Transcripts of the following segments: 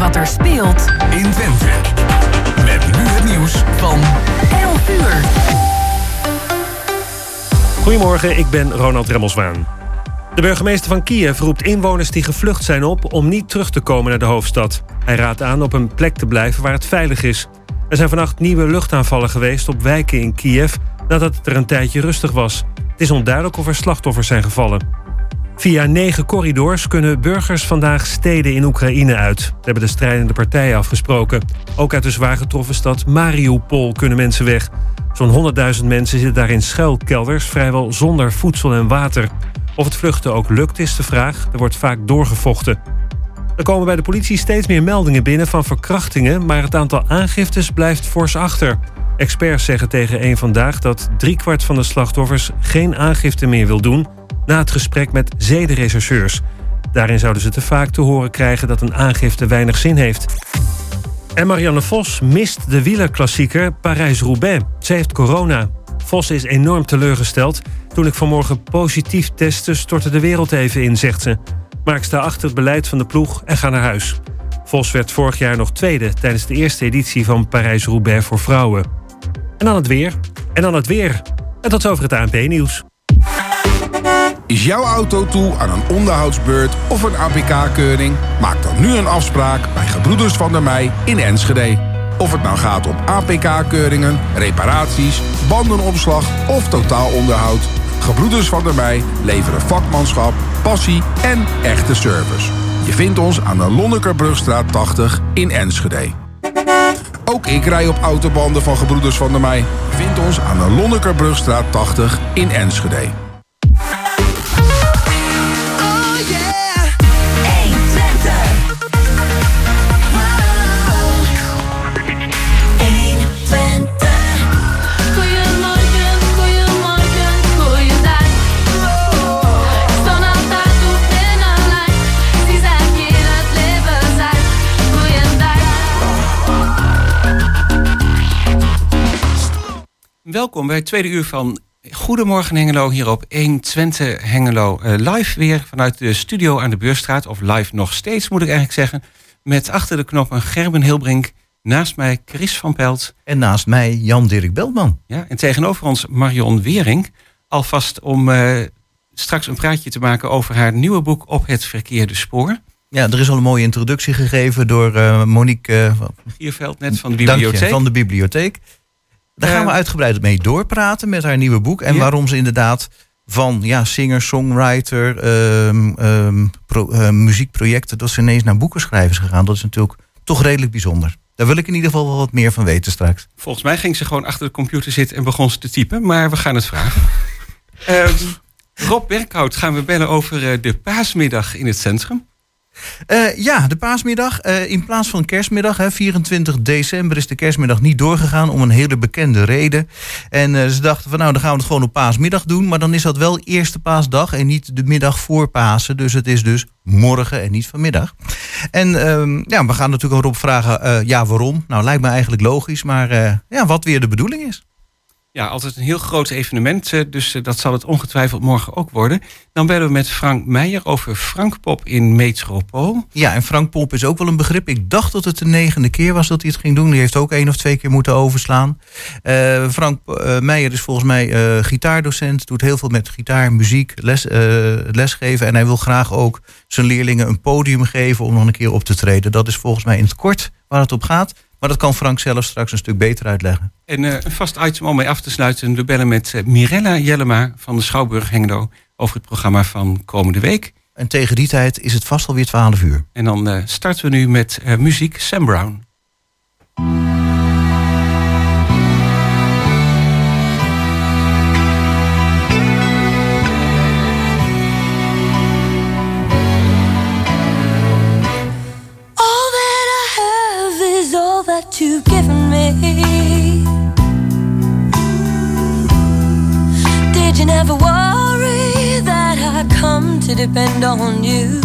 wat er speelt in Twente. Met nu het nieuws van 11 uur. Goedemorgen, ik ben Ronald Remmelswaan. De burgemeester van Kiev roept inwoners die gevlucht zijn op om niet terug te komen naar de hoofdstad. Hij raadt aan op een plek te blijven waar het veilig is. Er zijn vannacht nieuwe luchtaanvallen geweest op wijken in Kiev nadat het er een tijdje rustig was. Het is onduidelijk of er slachtoffers zijn gevallen. Via negen corridors kunnen burgers vandaag steden in Oekraïne uit. Dat hebben de strijdende partijen afgesproken. Ook uit de zwaar getroffen stad Mariupol kunnen mensen weg. Zo'n 100.000 mensen zitten daar in schuilkelders, vrijwel zonder voedsel en water. Of het vluchten ook lukt, is de vraag. Er wordt vaak doorgevochten. Er komen bij de politie steeds meer meldingen binnen van verkrachtingen, maar het aantal aangiftes blijft fors achter. Experts zeggen tegen één vandaag dat driekwart van de slachtoffers geen aangifte meer wil doen na het gesprek met zedenrechercheurs. Daarin zouden ze te vaak te horen krijgen dat een aangifte weinig zin heeft. En Marianne Vos mist de wielerklassieker Parijs-Roubaix. Ze heeft corona. Vos is enorm teleurgesteld. Toen ik vanmorgen positief testte, stortte de wereld even in, zegt ze. Maar ik sta achter het beleid van de ploeg en ga naar huis. Vos werd vorig jaar nog tweede tijdens de eerste editie van Parijs-Roubaix voor vrouwen. En dan het weer. En dan het weer. En tot over het ANP-nieuws. Is jouw auto toe aan een onderhoudsbeurt of een APK-keuring? Maak dan nu een afspraak bij Gebroeders van der Mei in Enschede. Of het nou gaat om APK-keuringen, reparaties, bandenopslag of totaalonderhoud. Gebroeders van der Mei leveren vakmanschap, passie en echte service. Je vindt ons aan de Lonnekerbrugstraat 80 in Enschede. Ook ik rij op autobanden van Gebroeders van der Mei. Je vindt ons aan de Lonnekerbrugstraat 80 in Enschede. Welkom bij het tweede uur van Goedemorgen Hengelo hier op 1 Twente Hengelo. Uh, live weer vanuit de studio aan de Beurstraat. Of live nog steeds moet ik eigenlijk zeggen. Met achter de knoppen Gerben Hilbrink. Naast mij Chris van Pelt. En naast mij Jan-Dirk Beltman. Ja, en tegenover ons Marion Wering. Alvast om uh, straks een praatje te maken over haar nieuwe boek Op het verkeerde spoor. Ja, er is al een mooie introductie gegeven door uh, Monique Gierveld, net van de bibliotheek. Je, van de bibliotheek. Daar gaan we uitgebreid mee doorpraten met haar nieuwe boek. En waarom ze inderdaad van ja, singer, songwriter, um, um, pro, uh, muziekprojecten, dat ze ineens naar boekenschrijvers gegaan. Dat is natuurlijk toch redelijk bijzonder. Daar wil ik in ieder geval wel wat meer van weten straks. Volgens mij ging ze gewoon achter de computer zitten en begon ze te typen, maar we gaan het vragen. um, Rob Berkhout gaan we bellen over uh, de paasmiddag in het centrum. Uh, ja, de paasmiddag. Uh, in plaats van kerstmiddag, hè, 24 december, is de kerstmiddag niet doorgegaan om een hele bekende reden. En uh, ze dachten van nou, dan gaan we het gewoon op paasmiddag doen. Maar dan is dat wel eerste paasdag en niet de middag voor Pasen. Dus het is dus morgen en niet vanmiddag. En ja, we gaan natuurlijk erop vragen, ja, waarom? Nou, lijkt me eigenlijk logisch, maar ja, wat weer de bedoeling is. Ja, altijd een heel groot evenement, eh, dus eh, dat zal het ongetwijfeld morgen ook worden. Dan bellen we met Frank Meijer over Frankpop in Metropool. Ja, en Frankpop is ook wel een begrip. Ik dacht dat het de negende keer was dat hij het ging doen. Die heeft ook één of twee keer moeten overslaan. Uh, Frank Meijer is volgens mij gitaardocent, doet heel veel met gitaar, muziek, les, lesgeven. En hij wil graag ook zijn leerlingen een podium geven om nog een keer op te treden. Dat is volgens mij in het kort waar het op gaat. Maar dat kan Frank zelf straks een stuk beter uitleggen. En uh, een vast item om mee af te sluiten. We bellen met uh, Mirella Jellema van de Schouwburg Hengelo over het programma van komende week. En tegen die tijd is het vast alweer 12 uur. En dan uh, starten we nu met muziek Sam Brown. Depend on you?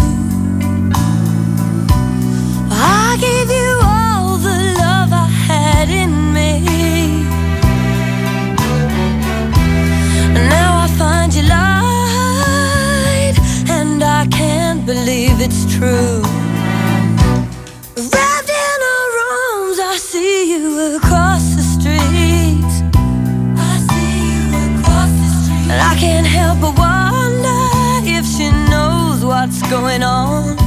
I gave you all the love I had in me. And now I find you lied, and I can't believe it's true. going on.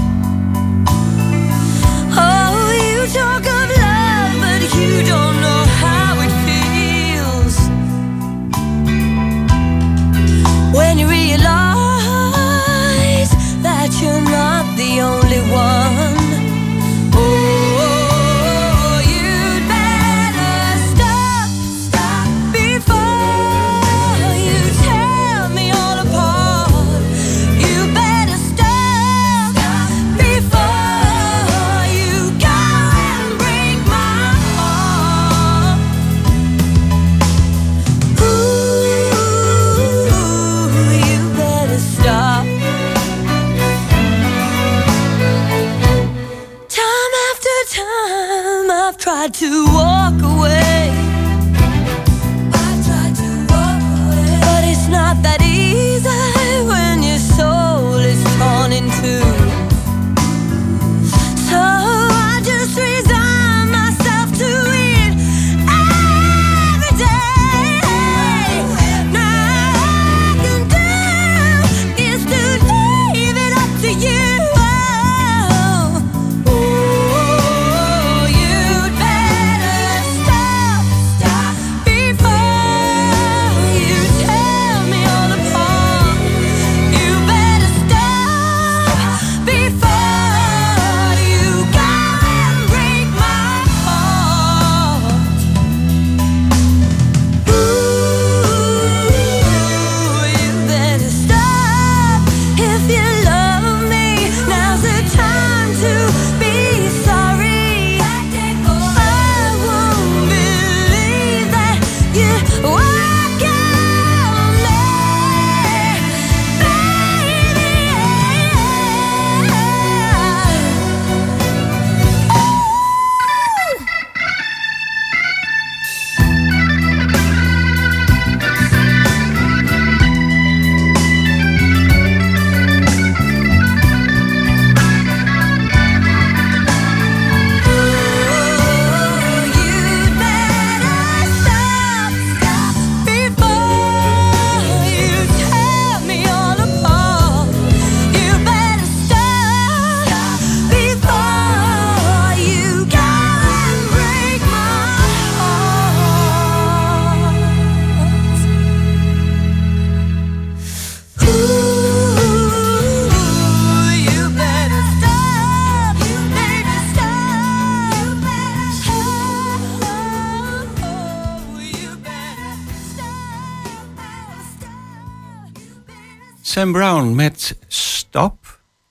Sam Brown met Stop.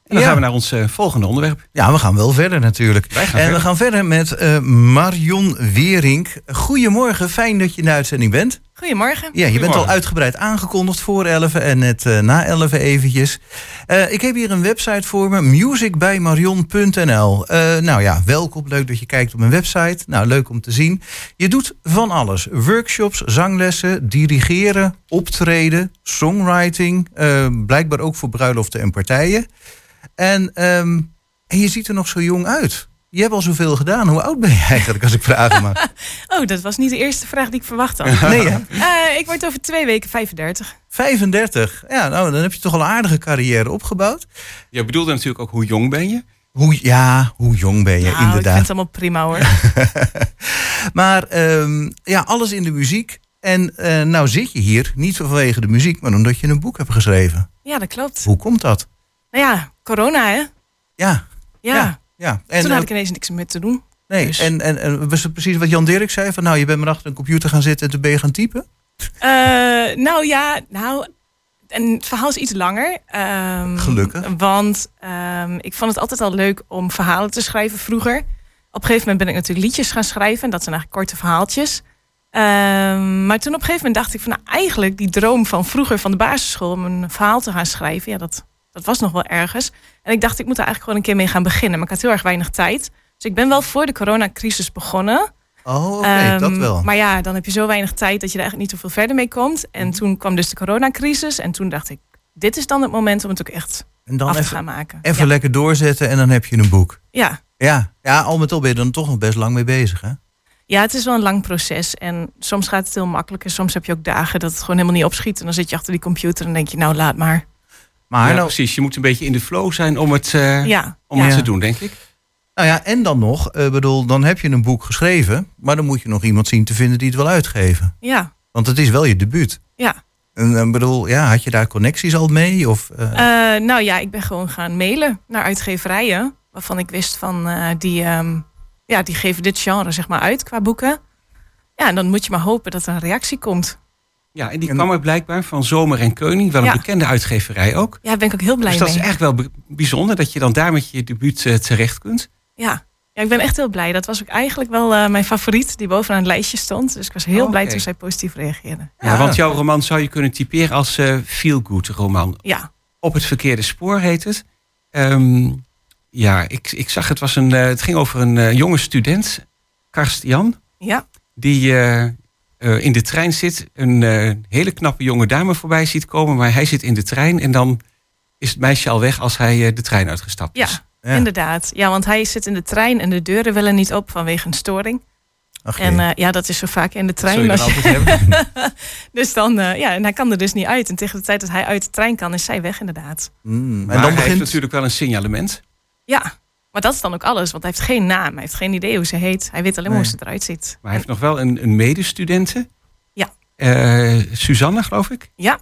En dan Ja. gaan we naar ons eh, volgende onderwerp. Ja, we gaan wel verder natuurlijk. Wij gaan en we verder. gaan verder met eh, Marion Wering. Goedemorgen, fijn dat je in de uitzending bent. Goedemorgen. Ja, je bent al uitgebreid aangekondigd voor 11 en net eh, na 11 eventjes. Eh, ik heb hier een website voor me, musicbijmarion.nl. Eh nou ja, welkom, leuk dat je kijkt op mijn website. Nou, leuk om te zien. Je doet van alles. Workshops, zanglessen, dirigeren, optreden, songwriting. blijkbaar ook voor bruiloften en partijen. En, ehm, en je ziet er nog zo jong uit. Je hebt al zoveel gedaan. Hoe oud ben je eigenlijk, als ik vragen mag? Oh, dat was niet de eerste vraag die ik verwacht had. Nee, hè? Eh, ik word over twee weken 35. 35. Ja, nou, dan heb je toch al een aardige carrière opgebouwd. Je bedoelde natuurlijk ook hoe jong ben je? Hoe, ja, hoe jong ben je, nou, ik vind inderdaad. het allemaal prima hoor. Maar ehm, ja, alles in de muziek. En eh, nou zit je hier, niet vanwege de muziek, maar omdat je een boek hebt geschreven. Ja, dat klopt. Hoe komt dat? Nou ja, corona hè? Ja, Ja. ja. ja. En, Toen eh, had ik ineens niks meer te doen. nee, dus- en, en, en was het precies wat Jan Dirk zei? Van nou, je bent maar achter een computer gaan zitten en toen ben je gaan typen? Eh, nou ja, nou, en het verhaal is iets langer. Ehm, Gelukkig. Want ehm, ik vond het altijd al leuk om verhalen te schrijven vroeger. Op een gegeven moment ben ik natuurlijk liedjes gaan schrijven. En dat zijn eigenlijk korte verhaaltjes. Ehm, maar toen op een gegeven moment dacht ik van... Nou, eigenlijk die droom van vroeger van de basisschool... om een verhaal te gaan schrijven, ja, dat, dat was nog wel ergens. En ik dacht, ik moet er eigenlijk gewoon een keer mee gaan beginnen. Maar ik had heel erg weinig tijd. Dus ik ben wel voor de coronacrisis begonnen. Oh, oké, Ehm, dat wel. Maar ja, dan heb je zo weinig tijd dat je er eigenlijk niet zoveel verder mee komt. En Mhm. toen kwam dus de coronacrisis. En toen dacht ik, dit is dan het moment om het ook echt En dan af te even, gaan maken. even ja. lekker doorzetten en dan heb je een boek. Ja. Ja, ja, al met al ben je dan toch nog best lang mee bezig, hè? ja, het is wel een lang proces. En soms gaat het heel makkelijk. En soms heb je ook dagen dat het gewoon helemaal niet opschiet. En dan zit je achter die computer en denk je, nou laat maar. Maar ja, nou, precies. Je moet een beetje in de flow zijn om het, eh, Ja, om ja. het te doen, denk ik. nou ja, en dan nog, eh, bedoel, dan heb je een boek geschreven, maar dan moet je nog iemand zien te vinden die het wil uitgeven. ja, Want het is wel je debuut. ja. En eh, bedoel, ja, had je daar connecties al mee? Of, eh, Eh, nou ja, ik ben gewoon gaan mailen naar uitgeverijen. Waarvan ik wist van, eh, die, ehm, ja, die geven dit genre zeg maar uit qua boeken. Ja, en dan moet je maar hopen dat er een reactie komt. Ja, en die En- kwam er blijkbaar van Zomer en Keuning, wel een Ja. bekende uitgeverij ook. Ja, daar ben ik ook heel blij Dus dat mee. is echt wel bijzonder dat je dan daar met je debuut eh, terecht kunt. Ja. ja, ik ben echt heel blij. Dat was ook eigenlijk wel eh, mijn favoriet, die bovenaan het lijstje stond. Dus ik was heel Oh, blij toen zij positief reageerde. Ja, Ja. want jouw roman zou je kunnen typeren als eh feel-good roman. Ja, Op het verkeerde spoor heet het. Ehm, ja, ik, ik zag het was een. het ging over een jonge student, Karst Jan. Ja, Die eh, in de trein zit. Een eh, hele knappe jonge dame voorbij ziet komen. Maar hij zit in de trein. En dan is het meisje al weg als hij eh, de trein uitgestapt is. Ja. inderdaad. Ja, want hij zit in de trein en de deuren willen niet op vanwege een storing. Ach, En eh, ja, dat is zo vaak in de Dat zul trein. je dan als- altijd hebben. dus dan, eh, ja, en hij kan er dus niet uit. En tegen de tijd dat hij uit de trein kan, is zij weg inderdaad. Mm, Maar en dan hij heeft begint... natuurlijk wel een signalement. Ja, maar dat is dan ook alles. Want hij heeft geen naam. Hij heeft geen idee hoe ze heet. Hij weet alleen maar Nee. hoe ze eruit ziet. Maar hij heeft nog wel een, een medestudente. Ja. Eh, Suzanne, geloof ik. Ja,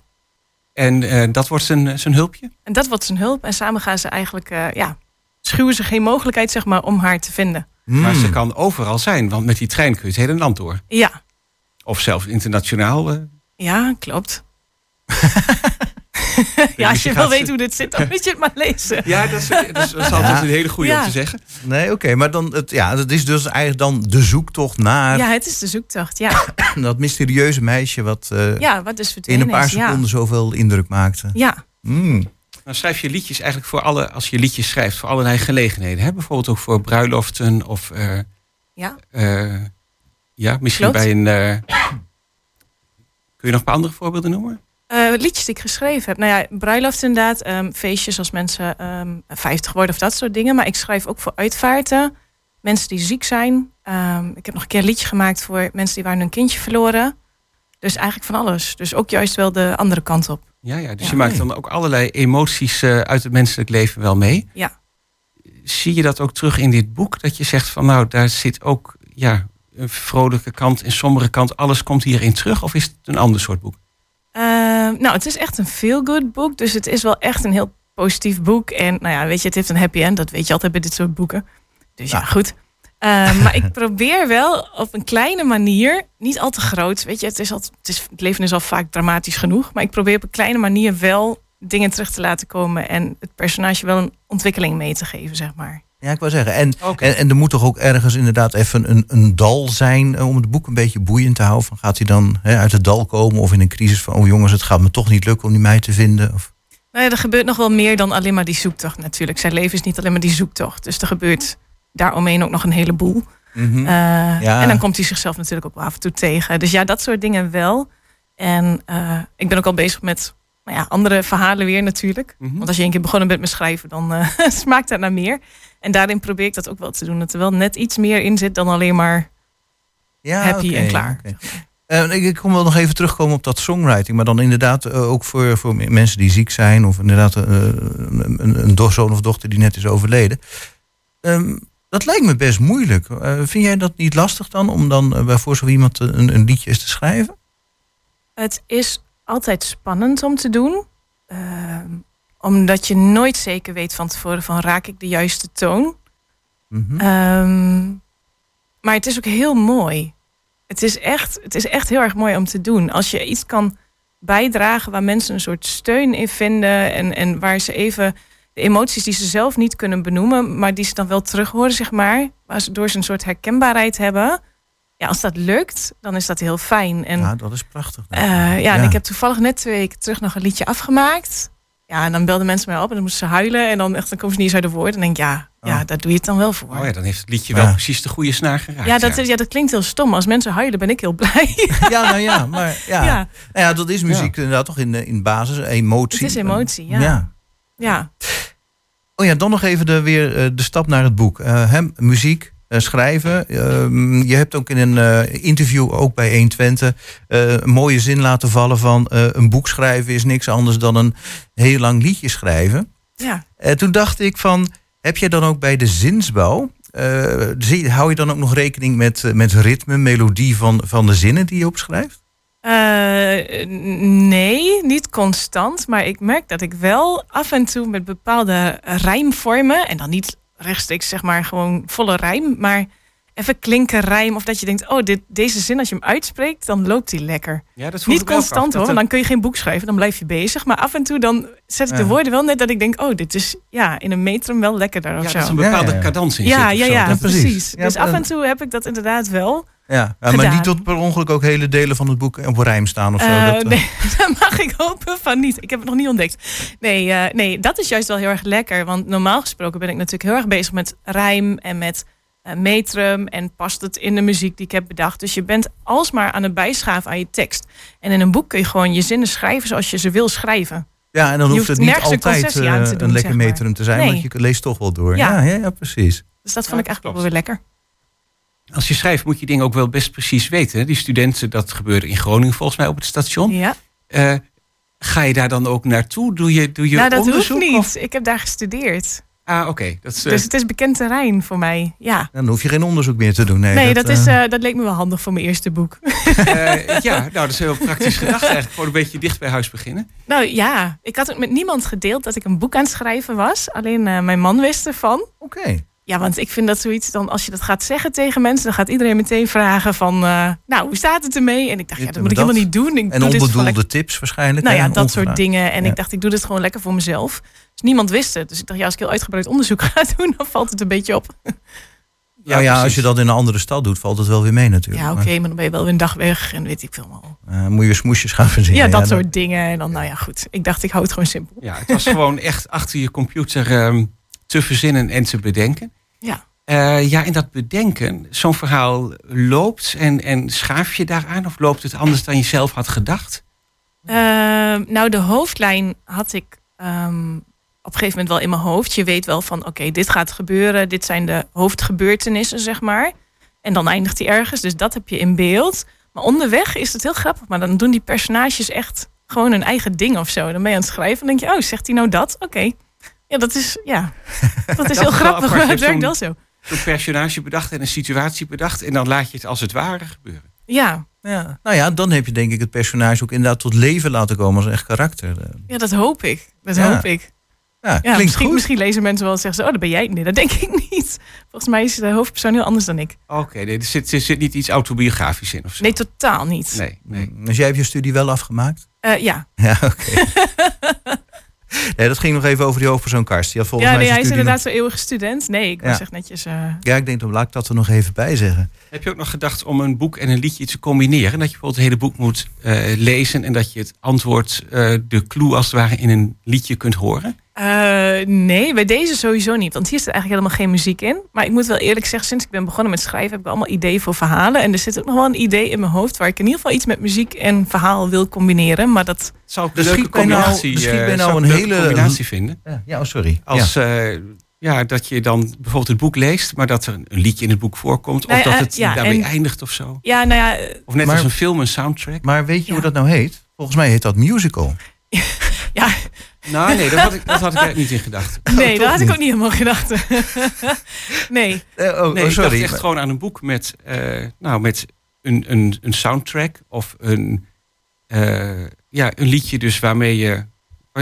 En eh, dat wordt zijn, zijn hulpje. en dat wordt zijn hulp. En samen gaan ze eigenlijk, eh, ja, schuwen ze geen mogelijkheid zeg maar, om haar te vinden. Mm. Maar ze kan overal zijn. Want met die trein kun je het hele land door. Ja, Of zelfs internationaal. eh. ja, klopt. ja, als je wil weten hoe dit zit, dan moet je het maar lezen. Ja, dat is, dat is, dat is altijd een hele goede Ja. om te zeggen. Nee, oké, maar dan, het, ja, dat is dus eigenlijk dan de zoektocht naar Ja, het is de zoektocht. Ja, dat mysterieuze meisje wat eh, ja wat dus in een paar is. Ja. seconden zoveel indruk maakte. ja, Mm. Dan schrijf je liedjes eigenlijk voor alle, als je liedjes schrijft, voor allerlei gelegenheden. Hè? Bijvoorbeeld ook voor bruiloften of eh, ja. eh, ja, misschien Klopt. bij een. kun je nog een paar andere voorbeelden noemen? Eh, liedjes die ik geschreven heb. Nou ja, bruiloft inderdaad. ehm, feestjes als mensen ehm 50 worden of dat soort dingen. Maar ik schrijf ook voor uitvaarten. Mensen die ziek zijn. Ehm, ik heb nog een keer een liedje gemaakt voor mensen die waren hun kindje verloren. Dus eigenlijk van alles. Dus ook juist wel de andere kant op. Ja, ja dus Ja. je maakt dan ook allerlei emoties eh, uit het menselijk leven wel mee. Ja. Zie je dat ook terug in dit boek? Dat je zegt van nou, daar zit ook ja, een vrolijke kant, een sombere kant. Alles komt hierin terug? Of is het een ander soort boek? Ehm, nou, het is echt een feel-good boek. Dus het is wel echt een heel positief boek. En nou ja, weet je, het heeft een happy end. Dat weet je altijd bij dit soort boeken. Dus ja, Ja. goed. Ehm, maar ik probeer wel op een kleine manier, niet al te groot. Weet je, het, is al, het, is, het leven is al vaak dramatisch genoeg. Maar ik probeer op een kleine manier wel dingen terug te laten komen. En het personage wel een ontwikkeling mee te geven, zeg maar. Ja, ik zeggen. En, en, en er moet toch ook ergens inderdaad even een, een dal zijn eh, om het boek een beetje boeiend te houden. Van gaat hij dan hè, uit het dal komen of in een crisis van, oh jongens, het gaat me toch niet lukken om die meid te vinden? Of, ja, er gebeurt nog wel meer dan alleen maar die zoektocht natuurlijk. Zijn leven is niet alleen maar die zoektocht. Dus er gebeurt daaromheen ook nog een heleboel. Ja. En dan komt hij zichzelf natuurlijk ook wel af en toe tegen. Dus ja, dat soort dingen wel. En eh, ik ben ook al bezig met nou ja, andere verhalen weer natuurlijk. Mhm. Want als je een keer begonnen bent met schrijven, dan smaakt dat naar meer. En daarin probeer ik dat ook wel te doen. Dat er wel net iets meer in zit dan alleen maar ja, happy en klaar. Eh, ik, ik kom wel nog even terugkomen op dat songwriting. Maar dan inderdaad eh, ook voor, voor mensen die ziek zijn. Of inderdaad eh, een, een, zoon of dochter die net is overleden. Ehm, dat lijkt me best moeilijk. Eh, vind jij dat niet lastig dan? Om dan voor zo iemand een, een liedje eens te schrijven? Het is altijd spannend om te doen. Omdat je nooit zeker weet van tevoren van raak ik de juiste toon. Mhm. Ehm, maar het is ook heel mooi. Het is, echt, het is echt heel erg mooi om te doen. Als je iets kan bijdragen waar mensen een soort steun in vinden. En, en waar ze even de emoties die ze zelf niet kunnen benoemen, maar die ze dan wel terug horen, zeg maar. Waardoor ze een soort herkenbaarheid hebben. Ja, als dat lukt, dan is dat heel fijn. En ja, dat is prachtig. eh, ja, en ik heb toevallig net twee weken terug nog een liedje afgemaakt. Ja, en dan belden mensen mij op en dan moesten ze huilen. En dan, echt, dan komen ze niet eens uit de woorden. En dan denk ik, ja, ja, Oh. daar doe je het dan wel voor. Oh ja, dan heeft het liedje Ja. wel precies de goede snaar geraakt. Ja, dat, is- ja, dat klinkt heel stom. Als mensen huilen, ben ik heel blij. Ja, nou ja, maar ja. Ja. Nou ja, dat is muziek inderdaad toch in, de- in basis, emotie. Het is emotie, ja. ja. ja. Oh ja, dan nog even de, weer eh, de stap naar het boek. Eh, hem, muziek, eh, schrijven. Ehm, je hebt ook in een eh, interview, ook bij 120, eh een mooie zin laten vallen van... eh, een boek schrijven is niks anders dan een heel lang liedje schrijven. ja. Eh, toen dacht ik van, heb jij dan ook bij de zinsbouw... eh, zie, hou je dan ook nog rekening met, eh, met ritme, melodie van, van de zinnen die je opschrijft? Eh, nee, niet constant. Maar ik merk dat ik wel af en toe met bepaalde rijmvormen... en dan niet rechtstreeks zeg maar gewoon volle rijm... maar even klinken rijm of dat je denkt... oh, dit, deze zin als je hem uitspreekt, dan loopt die lekker. Ja, dat Niet constant hoor, want dan kun je geen boek schrijven, dan blijf je bezig. Maar af en toe dan zet ik de Ja. woorden wel net dat ik denk, oh, dit is ja, in een metrum wel lekkerder of Ja, zo. dat is een Ja, bepaalde ja, ja. cadans in ja, zit ja, ja, Ja, precies. Ja, dus af en- en toe heb ik dat inderdaad wel. Ja, ja, maar niet tot per ongeluk ook hele delen van het boek op rijm staan of zo. Eh, dat, eh, nee, daar mag ik hopen van niet. Ik heb het nog niet ontdekt. Nee, eh, nee, dat is juist wel heel erg lekker. Want normaal gesproken ben ik natuurlijk heel erg bezig met rijm en met eh, metrum en past het in de muziek die ik heb bedacht. Dus je bent alsmaar aan het bijschaven aan je tekst. En in een boek kun je gewoon je zinnen schrijven zoals je ze wil schrijven. Ja, en dan Je hoeft hoeft het niet een altijd eh, doen, een lekker zeg maar. metrum te zijn, Nee. want je leest toch wel door. Ja. Ja, ja, ja, precies. Dus dat Ja, vond ik dat eigenlijk wel weer lekker. Als je schrijft moet je dingen ook wel best precies weten. hè. Die studenten, dat gebeurde in Groningen volgens mij op het station. Ja. Eh, ga je daar dan ook naartoe? Doe je, doe je nou, dat hoeft onderzoek? niet. of- Ik heb daar gestudeerd. Ah, oké. Dat is, eh, Dus het is bekend terrein voor mij. Ja. Dan hoef je geen onderzoek meer te doen. Nee, Nee, dat, is, eh, dat leek me wel handig voor mijn eerste boek. eh, ja, nou, dat is heel praktisch gedacht eigenlijk. Gewoon een beetje dicht bij huis beginnen. Nou ja, ik had het met niemand gedeeld dat ik een boek aan het schrijven was. Alleen eh, mijn man wist ervan. Oké. Ja, want ik vind dat zoiets, dan als je dat gaat zeggen tegen mensen, dan gaat iedereen meteen vragen van, eh, nou, hoe staat het ermee? En ik dacht, ja, dat moet ik dat. helemaal niet doen. Ik En doe onbedoelde tips waarschijnlijk. Nou ja, dat soort dingen. En Ja. ik dacht, ik doe dit gewoon lekker voor mezelf. Dus niemand wist het. Dus ik dacht, ja, als ik heel uitgebreid onderzoek ga doen, dan valt het een beetje op. Nou ja, als je dat in een andere stad doet, valt het wel weer mee natuurlijk. Ja, oké, maar dan ben je wel weer een dag weg en weet ik veel. Maar, eh, moet je weer smoesjes gaan verzinnen. Ja, dat soort dingen. En dan, nou ja, goed. Ik dacht, ik hou het gewoon simpel. Ja, het was gewoon echt achter je computer ehm, te verzinnen en te bedenken. Ja. Eh, ja, en dat bedenken, zo'n verhaal loopt en, en schaaf je daaraan? Of loopt het anders dan je zelf had gedacht? Ehm, nou, de hoofdlijn had ik ehm, op een gegeven moment wel in mijn hoofd. Je weet wel van, oké, dit gaat gebeuren. Dit zijn de hoofdgebeurtenissen, zeg maar. En dan eindigt hij ergens. Dus dat heb je in beeld. Maar onderweg is het heel grappig. Maar dan doen die personages echt gewoon hun eigen ding of zo. Dan ben je aan het schrijven en denk je, oh, zegt hij nou dat? Oké. Ja, dat is, ja, dat is Dat heel grappig, maar het hebt werkt wel zo. Zo'n personage bedacht en een situatie bedacht. En dan laat je het als het ware gebeuren. Ja, Ja. Nou ja, dan heb je denk ik het personage ook inderdaad tot leven laten komen als een echt karakter. Ja, dat hoop ik. Dat Ja. hoop ik. Ja, Ja, klinkt misschien, goed. misschien lezen mensen wel en zeggen ze, oh, dat ben jij. Nee, dat denk ik niet. Volgens mij is de hoofdpersoon heel anders dan ik. Oké, nee, er, zit, er zit niet iets autobiografisch in of zo. Nee, totaal niet. nee, nee. Dus jij hebt je studie wel afgemaakt? Eh, ja, Ja, oké. Nee, dat ging nog even over die hoofdpersoon Karst. Die had volgens ja mij nee, hij is inderdaad zo'n eeuwige student. Nee, ik Ja. was echt netjes... eh, nog- Ja, ik denk, dan laat ik dat er nog even bij zeggen. Heb je ook nog gedacht om een boek en een liedje te combineren? Dat je bijvoorbeeld het hele boek moet eh, lezen en dat je het antwoord, eh, de clue als het ware, in een liedje kunt horen? Eh, nee, bij deze sowieso niet. Want hier zit eigenlijk helemaal geen muziek in. Maar ik moet wel eerlijk zeggen, sinds ik ben begonnen met schrijven... heb ik allemaal ideeën voor verhalen. En er zit ook nog wel een idee in mijn hoofd... waar ik in ieder geval iets met muziek en verhaal wil combineren. Maar dat... Zou ik een leuke schiet mij nou- combinatie, er schiet eh, mij nou zou ik een leuke hele- combinatie vinden? Ja, ja oh, sorry. Als ja. ja, dat je dan bijvoorbeeld het boek leest, maar dat er een liedje in het boek voorkomt. Nou of ja, dat het ja, daarmee en- eindigt of zo. Ja, nou ja... eh, Of net Maar- als een film, een soundtrack. Maar weet je Ja. hoe dat nou heet? Volgens mij heet dat musical. ja Nou, nee, dat had ik, dat had ik eigenlijk niet in gedacht. nee, toch dat had ik ook niet helemaal gedacht. nee. Eh, oh, Nee, oh, ik dacht sorry. echt gewoon aan een boek met, eh, nou, met een, een, een soundtrack of een, eh, ja, een liedje dus waarmee je,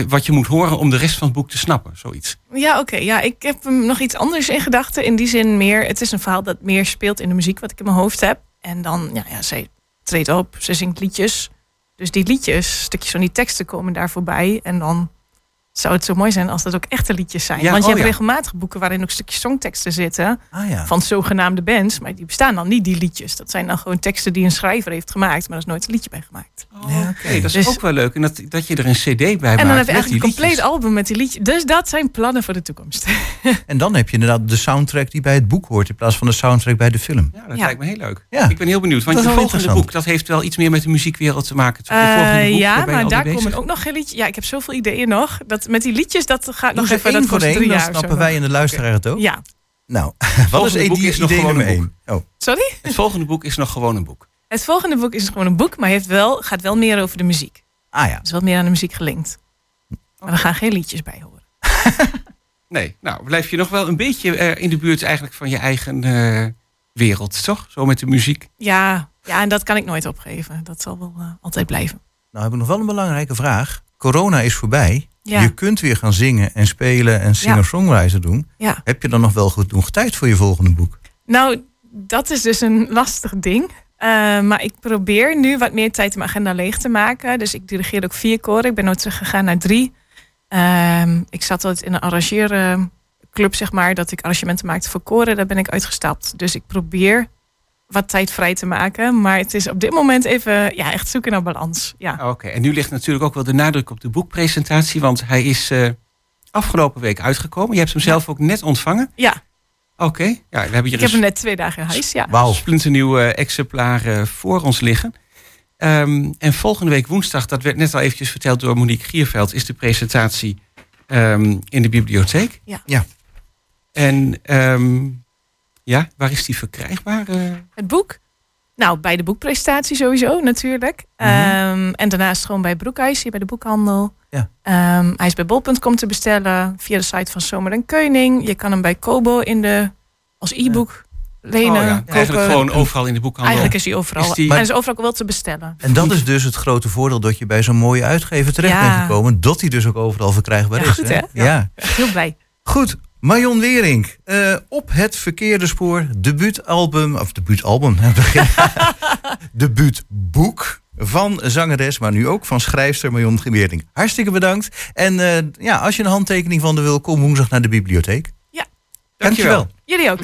wat je moet horen om de rest van het boek te snappen, zoiets. Ja, oké. Ja, ik heb hem nog iets anders in gedachten. In die zin meer, het is een verhaal dat meer speelt in de muziek wat ik in mijn hoofd heb. En dan, ja, ja zij treedt op, ze zingt liedjes. Dus die liedjes, stukjes van die teksten komen daar voorbij. En dan zou het zo mooi zijn als dat ook echte liedjes zijn. Ja, Want je oh hebt ja. regelmatig boeken waarin ook stukjes songteksten zitten. Ah ja. Van zogenaamde bands. Maar die bestaan dan niet, die liedjes. Dat zijn dan gewoon teksten die een schrijver heeft gemaakt. Maar er is nooit een liedje bij gemaakt. Ja, oké, dat is Dus- ook wel leuk. En dat, dat je er een cd bij maakt en dan heb je eigenlijk een compleet album met die liedjes. Dus dat zijn plannen voor de toekomst. En dan heb je inderdaad de soundtrack die bij het boek hoort... in plaats van de soundtrack bij de film. Ja, dat Ja. lijkt me heel leuk. Ja. Ik ben heel benieuwd, want Dat je volgende boek dat heeft wel iets meer met de muziekwereld te maken. Eh, boek, ja, maar daar komen ook nog geen liedjes. Ja, ik heb zoveel ideeën nog. Dat, met die liedjes, dat gaat nog even. Dat voor kost drie dan jaar. of snappen wij en de luisteraar het ook. Ja, Nou, wat is volgende boek is nog gewoon een één? Oh. sorry? Het volgende boek is nog gewoon een boek. Het volgende boek is gewoon een boek, maar heeft wel, gaat wel meer over de muziek. Ah ja. Het is wel meer aan de muziek gelinkt. Maar er gaan geen liedjes bij horen. Nee, nou blijf je nog wel een beetje eh, in de buurt eigenlijk van je eigen eh, wereld, toch? Zo met de muziek. Ja, ja, en dat kan ik nooit opgeven. Dat zal wel eh, altijd blijven. Nou heb ik nog wel een belangrijke vraag. Corona is voorbij. Ja. Je kunt weer gaan zingen en spelen en singer-songwriter doen. Ja. Heb je dan nog wel genoeg tijd voor je volgende boek? Nou, dat is dus een lastig ding. Eh, maar ik probeer nu wat meer tijd in mijn agenda leeg te maken. Dus ik dirigeer ook vier koren. Ik ben nooit teruggegaan naar drie. Ehm, ik zat altijd in een arrangeerclub, zeg maar, dat ik arrangementen maakte voor koren. Daar ben ik uitgestapt. Dus ik probeer wat tijd vrij te maken. Maar het is op dit moment even ja, echt zoeken naar balans. Ja. Oké, en nu ligt natuurlijk ook wel de nadruk op de boekpresentatie, want hij is eh, afgelopen week uitgekomen. Je hebt hem zelf ook net ontvangen. ja. Oké, ja, we hebben hier Ik heb hem net twee dagen in huis, ja. Wauw. splinternieuw exemplaar voor ons liggen. Ehm, en volgende week woensdag, dat werd net al eventjes verteld door Monique Gierveld, is de presentatie ehm, in de bibliotheek. Ja. Ja. En ehm, ja, waar is die verkrijgbaar? eh? Het boek? Nou, bij de boekpresentatie sowieso natuurlijk. Mhm. Ehm, en daarnaast gewoon bij Broekhuis, hier bij de boekhandel. Ja. Ehm, hij is bij bol.com te bestellen via de site van Zomer en Keuning. Je kan hem bij Kobo in de, als e-book lenen. Oh ja, eigenlijk gewoon overal in de boekhandel. Eigenlijk is hij overal. Is die- En hij is overal wel te bestellen. En dat is dus het grote voordeel dat je bij zo'n mooie uitgever terecht bent gekomen. Dat die dus ook overal verkrijgbaar is. goed, hè? Ja. Heel blij. Goed, Marion Wering. eh, op het verkeerde spoor. Debuutalbum, of debuutalbum. Debuutboek van zangeres, maar nu ook van schrijfster Marion Wering. Hartstikke bedankt. En eh, ja, als je een handtekening van de wil, kom woensdag naar de bibliotheek. Ja. Dankjewel. Jullie ook.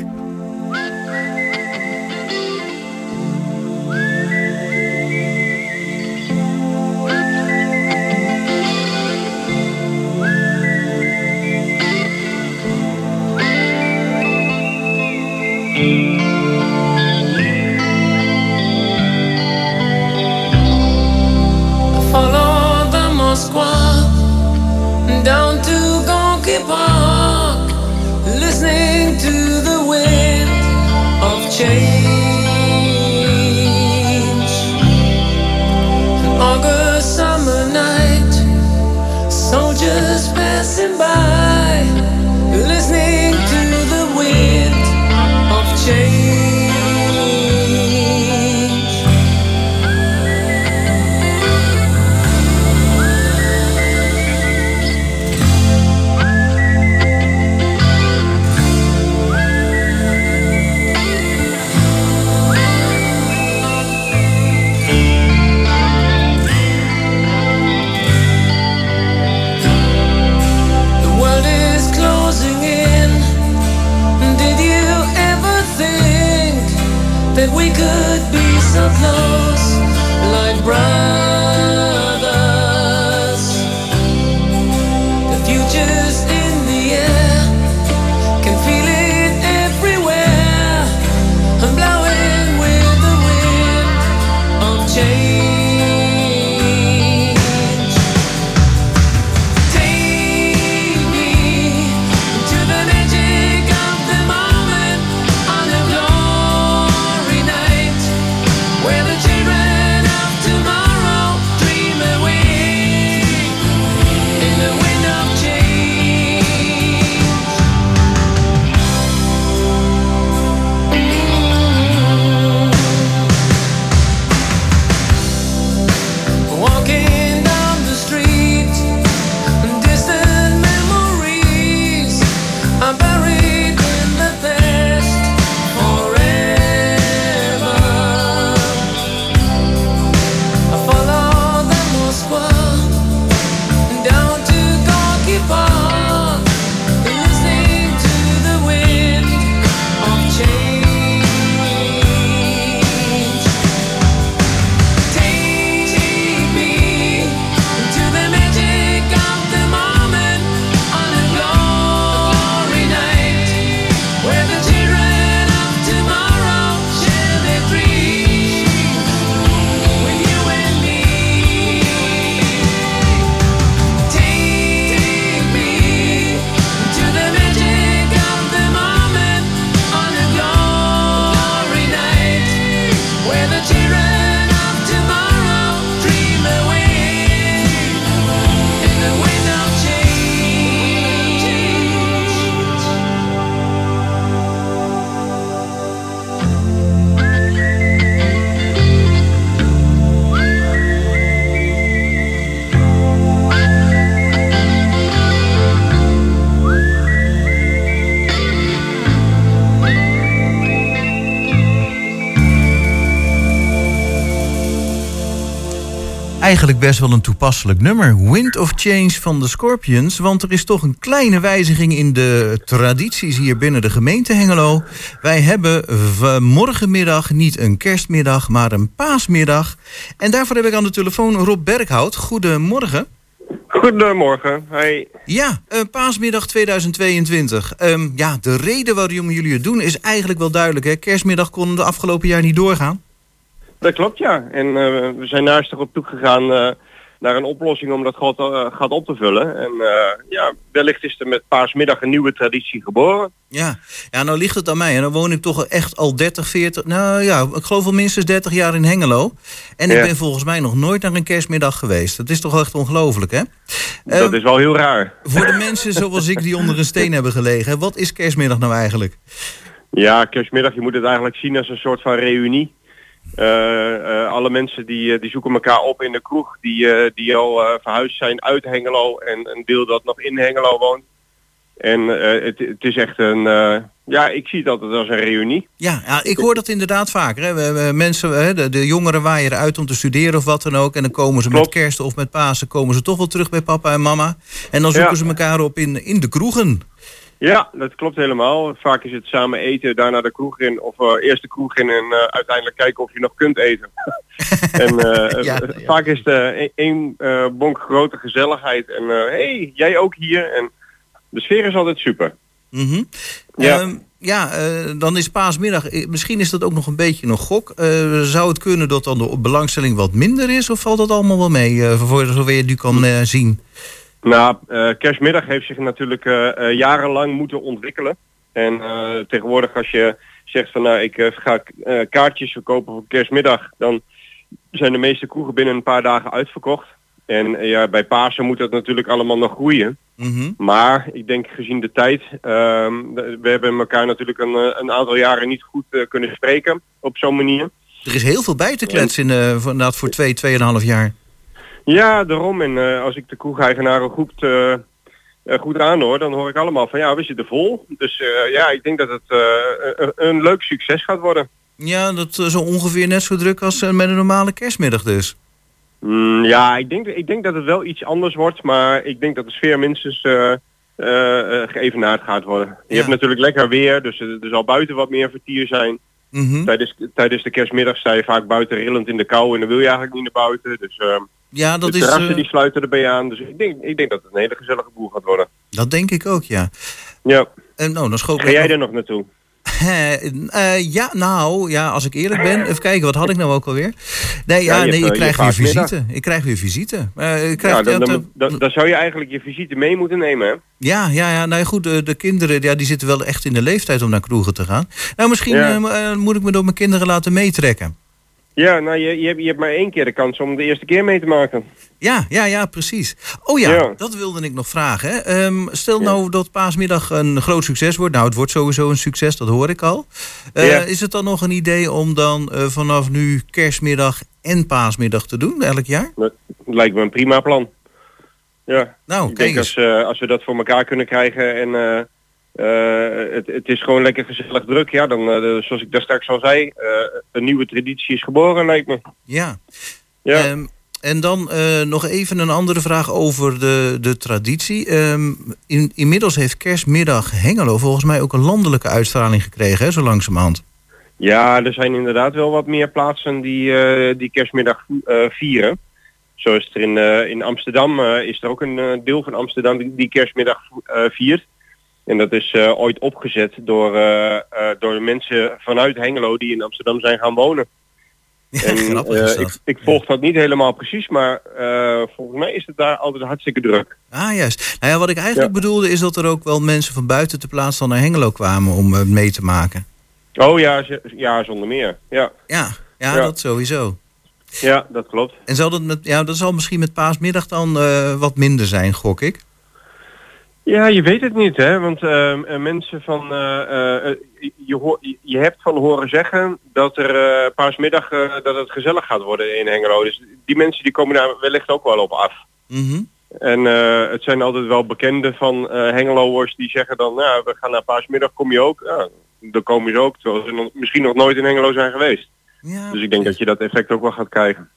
Eigenlijk best wel een toepasselijk nummer. Wind of Change van de Scorpions. Want er is toch een kleine wijziging in de tradities hier binnen de gemeente Hengelo. Wij hebben morgenmiddag niet een kerstmiddag, maar een paasmiddag. En daarvoor heb ik aan de telefoon Rob Berghout. Goedemorgen. Goedemorgen. Hey. Ja, eh, paasmiddag 2022. Ehm, ja, de reden waarom jullie het doen is eigenlijk wel duidelijk. Hè? Kerstmiddag kon de afgelopen jaar niet doorgaan. Dat klopt, ja. En eh, we zijn naastig op zoek gegaan eh, naar een oplossing om dat gat, eh, gat op te vullen. En ja, wellicht is er met paasmiddag een nieuwe traditie geboren. Ja. ja, nou ligt het aan mij. En dan woon ik toch echt al 30, 40, nou ja, ik geloof al minstens 30 jaar in Hengelo. En ik Ja. ben volgens mij nog nooit naar een kerstmiddag geweest. Dat is toch echt ongelooflijk, hè? dat is wel heel raar. Voor de mensen zoals ik die onder een steen hebben gelegen, wat is kerstmiddag nou eigenlijk? Ja, kerstmiddag, je moet het eigenlijk zien als een soort van reunie. Eh, eh, alle mensen die, eh, die zoeken elkaar op in de kroeg, die, die al verhuisd zijn uit Hengelo en een deel dat nog in Hengelo woont. En het, het is echt een, ja, ik zie het altijd als een reunie. Ja, ja, ik hoor dat inderdaad vaker. Hè. We, we- mensen, hè, de, de jongeren waaien eruit om te studeren of wat dan ook. En dan komen ze met kerst of met Pasen komen ze toch wel terug bij papa en mama. En dan zoeken Ja. ze elkaar op in, in de kroegen. Ja, dat klopt helemaal. Vaak is het samen eten, daarna de kroeg in, of eh, eerst de kroeg in en eh, uiteindelijk kijken of je nog kunt eten. en eh, Ja, ja. vaak is het eh, één bonk grote gezelligheid en hé, hey, jij ook hier. En de sfeer is altijd super. Mhm. Ja. Ehm, ja, dan is paasmiddag. Misschien is dat ook nog een beetje een gok. Zou het kunnen dat dan de belangstelling wat minder is? Of valt dat allemaal wel mee, voor zover je het nu kan zien? Nou, eh, kerstmiddag heeft zich natuurlijk eh, eh, jarenlang moeten ontwikkelen. En tegenwoordig als je zegt van nou ik ga kaartjes verkopen voor kerstmiddag, dan zijn de meeste kroegen binnen een paar dagen uitverkocht. En ja, bij Pasen moet dat natuurlijk allemaal nog groeien. Mhm. Maar ik denk gezien de tijd, ehm, we hebben elkaar natuurlijk een, een aantal jaren niet goed kunnen spreken op zo'n manier. Er is heel veel bij te kletsen in, eh, voor, voor twee, tweeënhalf jaar. Ja, daarom. En eh, als ik de kroegeigenaren goed, eh, eh, goed aanhoor, dan hoor ik allemaal van ja, we zitten vol. Dus ja, ik denk dat het een, een leuk succes gaat worden. Ja, dat is zo ongeveer net zo druk als met een normale kerstmiddag dus. Mm, ja, ik denk, ik denk dat het wel iets anders wordt, maar ik denk dat de sfeer minstens geëvenaard gaat worden. Je Ja. hebt natuurlijk lekker weer, dus er zal buiten wat meer vertier zijn. Mhm. Tijdens, tijdens de kerstmiddag sta je vaak buiten rillend in de kou en dan wil je eigenlijk niet naar buiten. Dus eh, Ja, dat de is. terrassen eh, die sluiten erbij aan. Dus ik denk, ik denk dat het een hele gezellige boel gaat worden. Dat denk ik ook, ja. Ja. En nou, dan schoot Ga jij er nog naartoe? Eh, ja, nou, ja, als ik eerlijk ben. Even kijken, wat had ik nou ook alweer? Nee, ja, nee, hebt, ik eh, je krijg weer visite. Ik krijg weer visite. Ik krijg, Ja, dan, dan, dan, dan zou je eigenlijk je visite mee moeten nemen, hè? ja, ja, ja, nou goed, de, de kinderen ja, die zitten wel echt in de leeftijd om naar kroegen te gaan. Nou, misschien Ja. moet ik me door mijn kinderen laten meetrekken. Ja, nou, je, je, hebt, je hebt maar één keer de kans om de eerste keer mee te maken. Ja, ja, ja, precies. Oh ja, Ja. dat wilde ik nog vragen. Hè. Ehm, stel nou dat paasmiddag een groot succes wordt. Nou, het wordt sowieso een succes, dat hoor ik al. Eh, Ja. Is het dan nog een idee om dan eh, vanaf nu kerstmiddag en paasmiddag te doen, elk jaar? Dat lijkt me een prima plan. Ja, Nou, ik kijk denk eens. als, eh, als we dat voor elkaar kunnen krijgen en eh, het, het is gewoon lekker gezellig druk, ja, dan, eh, zoals ik daar straks al zei, eh, een nieuwe traditie is geboren, lijkt me. Ja. Ja. Ehm, en dan nog even een andere vraag over de, de traditie. Ehm, in, inmiddels heeft kerstmiddag Hengelo volgens mij ook een landelijke uitstraling gekregen, hè, zo langzamerhand. Ja, er zijn inderdaad wel wat meer plaatsen die, die kerstmiddag vieren. Zo is er in, in Amsterdam, is er ook een deel van Amsterdam die, die kerstmiddag viert. En dat is eh, ooit opgezet door, eh, door de mensen vanuit Hengelo die in Amsterdam zijn gaan wonen. En, ik, ik volg dat niet helemaal precies, maar volgens mij is het daar altijd hartstikke druk. Ah, juist. Nou ja, wat ik eigenlijk bedoelde is dat er ook wel mensen van buiten de plaats dan naar Hengelo kwamen om mee te maken. Oh ja, ja zonder meer. Ja, Ja, ja, Ja. dat sowieso. ja dat klopt. En zal dat, met, ja, dat zal misschien met paasmiddag dan wat minder zijn, gok ik. Ja, je weet het niet, hè? Want ehm, eh, mensen van, eh, eh, je, hoor, je- hebt van horen zeggen dat er paasmiddag eh, dat het gezellig gaat worden in Hengelo. Dus die mensen die komen daar wellicht ook wel op af. Mhm. En eh, het zijn altijd wel bekenden van Hengeloers die zeggen dan, nou, we gaan naar paasmiddag, kom je ook? Ja, dan komen ze ook, terwijl ze nog- misschien nog nooit in Hengelo zijn geweest. Ja, Dus ik denk dat je dat effect ook wel gaat krijgen.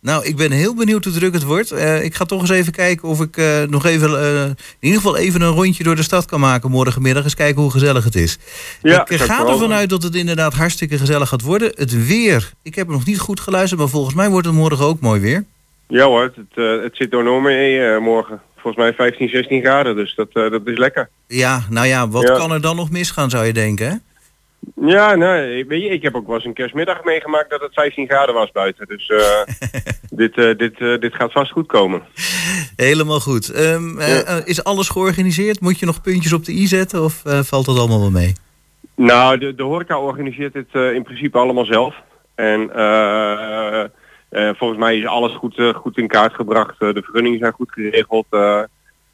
Nou, ik ben heel benieuwd hoe druk het wordt. Eh, ik ga toch eens even kijken of ik eh, nog even, eh, in ieder geval even een rondje door de stad kan maken morgenmiddag. Eens kijken hoe gezellig het is. Ja, ik ga ervan uit dat het inderdaad hartstikke gezellig gaat worden. Het weer, ik heb nog niet goed geluisterd, maar volgens mij wordt het morgen ook mooi weer. Ja hoor, het, het zit er enorm mee morgen. Volgens mij 15, 16 graden, dus dat, dat is lekker. Ja, nou ja, wat Ja. kan er dan nog misgaan, zou je denken, hè? Ja, nee, weet je, ik heb ook wel eens een kerstmiddag meegemaakt dat het 15 graden was buiten. Dus eh, dit, eh, dit, eh, dit gaat vast goed komen. Helemaal goed. Ehm, eh, Ja. eh, is alles georganiseerd? Moet je nog puntjes op de i zetten of valt dat allemaal wel mee? Nou, de, de horeca organiseert dit in principe allemaal zelf. En volgens mij is alles goed, goed in kaart gebracht. De vergunningen zijn goed geregeld.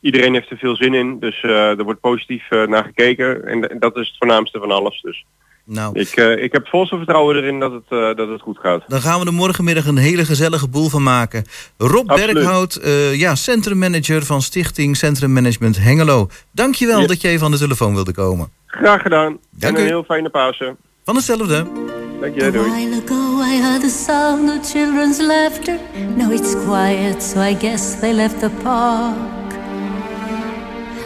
Iedereen heeft er veel zin in. Dus eh, er wordt positief eh, naar gekeken. En, en dat is het voornaamste van alles. Dus Nou, ik, eh, ik heb volste vertrouwen erin dat het, eh, dat het goed gaat. dan gaan we er morgenmiddag een hele gezellige boel van maken. Rob Absoluut. Berghout, eh, ja, centrummanager van Stichting Centrum Management Hengelo. Dankjewel Ja. dat je even aan de telefoon wilde komen. Graag gedaan. Dank en een u. heel fijne Pasen. Van hetzelfde. Dank je, doei. while ago I heard the sound of children's laughter. Now it's quiet, so I guess they left the park.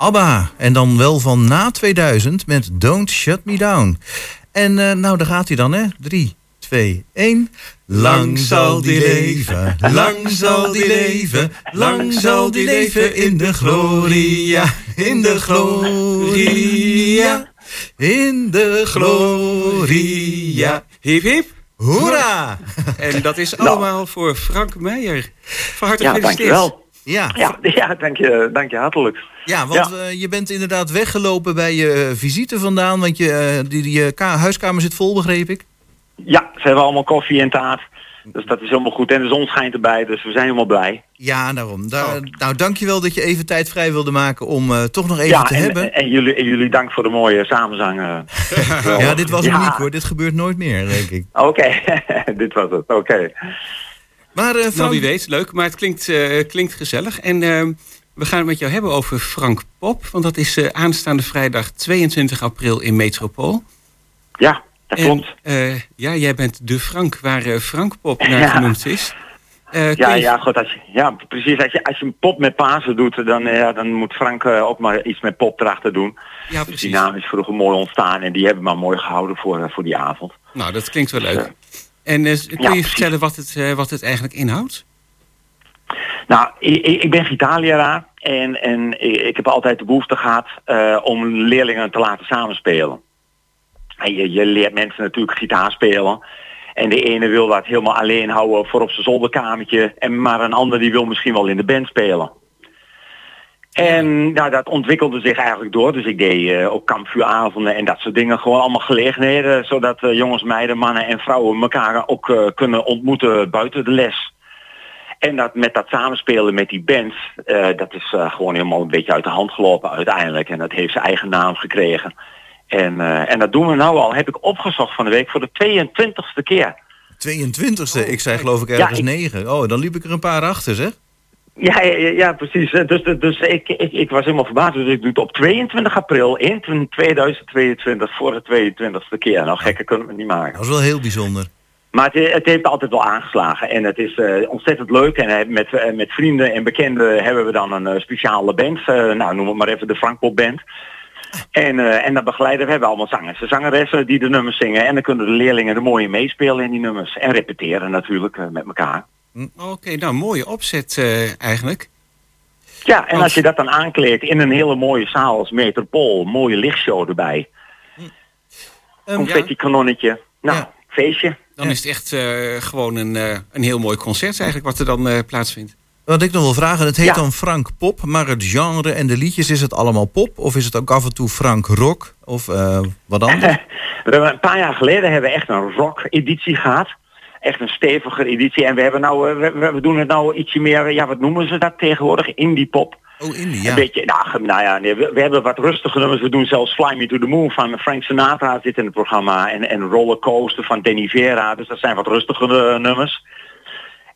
ABBA. En dan wel van na 2000 met Don't Shut Me Down. En eh, nou, daar gaat hij dan, hè. 3, 2, 1. Lang zal die leven, lang zal die leven, lang zal die leven in de gloria, in de gloria, in de gloria. Hip hip. Hoera! En dat is allemaal voor Frank Meijer. Van harte Ja, gefeliciteerd. dankjewel. Ja, Ja, ja dank, je, dank je hartelijk. ja want eh, je bent inderdaad weggelopen bij je eh, visite vandaan, want je, eh, die, die ka- huiskamer zit vol, begreep ik. Ja, ze hebben allemaal koffie en taart. Dus dat is helemaal goed. En de zon schijnt erbij, dus we zijn helemaal blij. Ja, daarom. Daar, Nou, dankjewel dat je even tijd vrij wilde maken om toch nog even ja, te en, hebben. en, jullie, en jullie dank voor de mooie samenzang. ja, dit was Ja. uniek hoor. Dit gebeurt nooit meer, denk ik. Oké, dit was het. Oké. Maar eh, Nou, wie weet, leuk. Maar het klinkt, eh, klinkt gezellig. En eh, we gaan het met jou hebben over Frank Pop. Want dat is eh, aanstaande vrijdag 22 april in Metropool. Ja, dat En, klopt. eh, ja, jij bent de Frank waar Frank Pop naar Ja. genoemd is. Eh, Ja, je- ja, goed, als je, ja, precies. Als je, als je een pop met Pasen doet, dan, ja, dan moet Frank ook maar iets met pop erachter doen. ja, Dus precies. die naam is vroeger mooi ontstaan en die hebben we maar mooi gehouden voor, voor die avond. Nou, dat klinkt wel leuk. En eh, kun je vertellen wat het, eh, wat het eigenlijk inhoudt? Nou, ik, ik ben gitaarleraar en, en ik heb altijd de behoefte gehad eh, om leerlingen te laten samenspelen. En je, je leert mensen natuurlijk gitaar spelen. En de ene wil dat helemaal alleen houden voor op zijn zolderkamertje. En maar een ander die wil misschien wel in de band spelen. En nou, dat ontwikkelde zich eigenlijk door. Dus ik deed eh, ook kampvuuravonden en dat soort dingen. Gewoon allemaal gelegenheden. Zodat eh, jongens, meiden, mannen en vrouwen elkaar ook eh, kunnen ontmoeten buiten de les. En dat met dat samenspelen met die bands, eh, dat is eh, gewoon helemaal een beetje uit de hand gelopen uiteindelijk. En dat heeft zijn eigen naam gekregen. En, eh, en dat doen we nou al, heb ik opgezocht van de week voor de 22e keer. 22e, ik zei geloof ik Ja, ergens ik- 9. Oh, dan liep ik er een paar achter, zeg. Ja, ja, ja, precies. Eh, Dus, dus ik, ik, ik was helemaal verbaasd. Dus ik doe het op 22 april in 2022 voor de 22e keer. Nou, gekker kunnen we het niet maken. Dat was wel heel bijzonder. Maar het, het heeft altijd wel aangeslagen en het is eh, ontzettend leuk. En eh, met, met vrienden en bekenden hebben we dan een speciale band. nou, noem het maar even de Frankpop Band. En, en dan begeleiden we hebben allemaal zangers en zangeressen die de nummers zingen. En dan kunnen de leerlingen er mooi in meespelen in die nummers. En repeteren natuurlijk met elkaar. Oké, nou, mooie opzet eh, eigenlijk. Ja, en als je dat dan aankleedt in een hele mooie zaal als Metropool, mooie lichtshow erbij. Ehm, Confetti kanonnetje. Nou, Ja. feestje. Dan is het echt eh, gewoon een, eh, een heel mooi concert eigenlijk wat er dan eh, plaatsvindt. Wat ik nog wil vragen, het heet Ja. dan Frank Pop, maar het genre en de liedjes, is het allemaal pop? Of is het ook af en toe Frank Rock? Of eh, wat anders? We hebben een paar jaar geleden hebben we echt een rock-editie gehad. Echt een steviger editie. En we hebben nou, eh, we, we- doen het nou ietsje meer, ja, wat noemen ze dat tegenwoordig? Indie pop. Oh, Indie, Een ja. beetje, nou, nou ja, nee, we, we hebben wat rustige nummers. We doen zelfs Fly Me to the Moon van Frank Sinatra zit in het programma. En, en Rollercoaster van Danny Vera. Dus dat zijn wat rustigere nummers.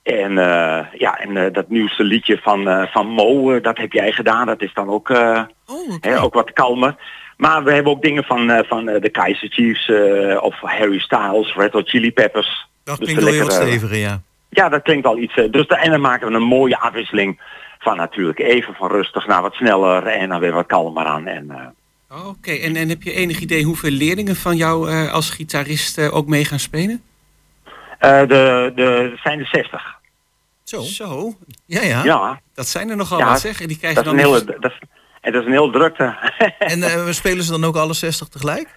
En eh, ja, en eh, dat nieuwste liedje van, eh, van Mo, eh, dat heb jij gedaan. Dat is dan ook, eh, Oh, hè, ook wat kalmer. Maar we hebben ook dingen van, eh, van eh, de Kaiser Chiefs eh, of Harry Styles, Red Hot Chili Peppers. Dat Dus klinkt wel heel lekkere- steviger, ja. Ja, dat klinkt al iets. eh, Dus de, en dan maken we een mooie afwisseling van natuurlijk even van rustig naar wat sneller en dan weer wat kalmer aan. En, eh, Oké, en, en heb je enig idee hoeveel leerlingen van jou eh, als gitarist eh, ook mee gaan spelen? eh, de, de, zijn er 60. Zo. Zo, Ja, ja. Ja, dat zijn er nogal Ja, wat zeg. En die krijgen dat is dan een dus- hele, dat is, en dat is een heel drukte. En eh, we spelen ze dan ook alle 60 tegelijk?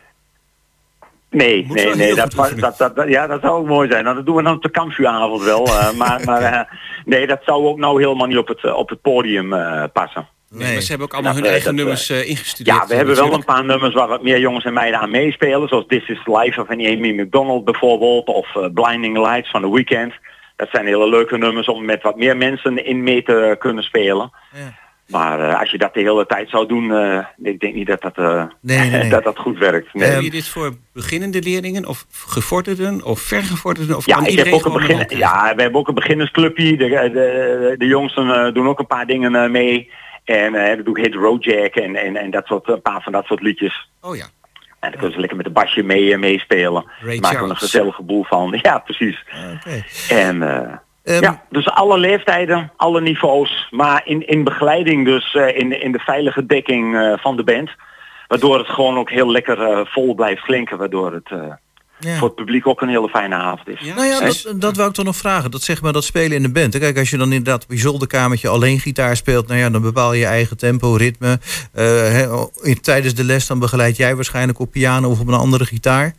Nee, Moet nee, nee. Dat, dat, dat, dat- ja, dat zou ook mooi zijn. Nou, dat doen we dan op de kampvuuravond wel. eh, maar maar eh, nee, dat zou ook nou helemaal niet op het, eh, op het podium passen. Nee, maar ze hebben ook allemaal Dat, hun eigen dat, nummers ingestudeerd. Ja, we hebben wel een paar nummers waar wat meer jongens en meiden aan meespelen. Zoals This is Life van Amy McDonald bijvoorbeeld. Of Blinding Lights van The Weeknd. Dat zijn hele leuke nummers om met wat meer mensen in mee te kunnen spelen. Ja. Maar eh, als je dat de hele tijd zou doen, eh, ik denk niet dat dat, eh, Nee, nee, nee. dat, dat goed werkt. Nee. Doe je dit voor beginnende leerlingen of gevorderden of vergevorderden? Of Ja, ik heb ook een begin, ja, we hebben ook een beginnersclubje. De, de, de jongsten doen ook een paar dingen mee. En dan doe ik Hit Road Jack en, en, en dat soort, een paar van dat soort liedjes. Oh ja, En dan kunnen ze lekker met de basje mee, meespelen. Maken we een gezellige boel van. Ja, precies. Oké. En eh, Ehm, ja, dus alle leeftijden, alle niveaus. Maar in, in begeleiding dus, eh, in, in de veilige dekking eh, van de band. Waardoor het gewoon ook heel lekker eh, vol blijft klinken. Waardoor het, Ja. voor het publiek ook een hele fijne avond is. Nou ja, dat, dat wou ik toch nog vragen. Dat zeg maar dat spelen in de band. hè. Kijk, als je dan inderdaad op je zolderkamertje alleen gitaar speelt, nou ja, dan bepaal je je eigen tempo, ritme. Eh, hè, in, tijdens de les dan begeleid jij waarschijnlijk op piano of op een andere gitaar.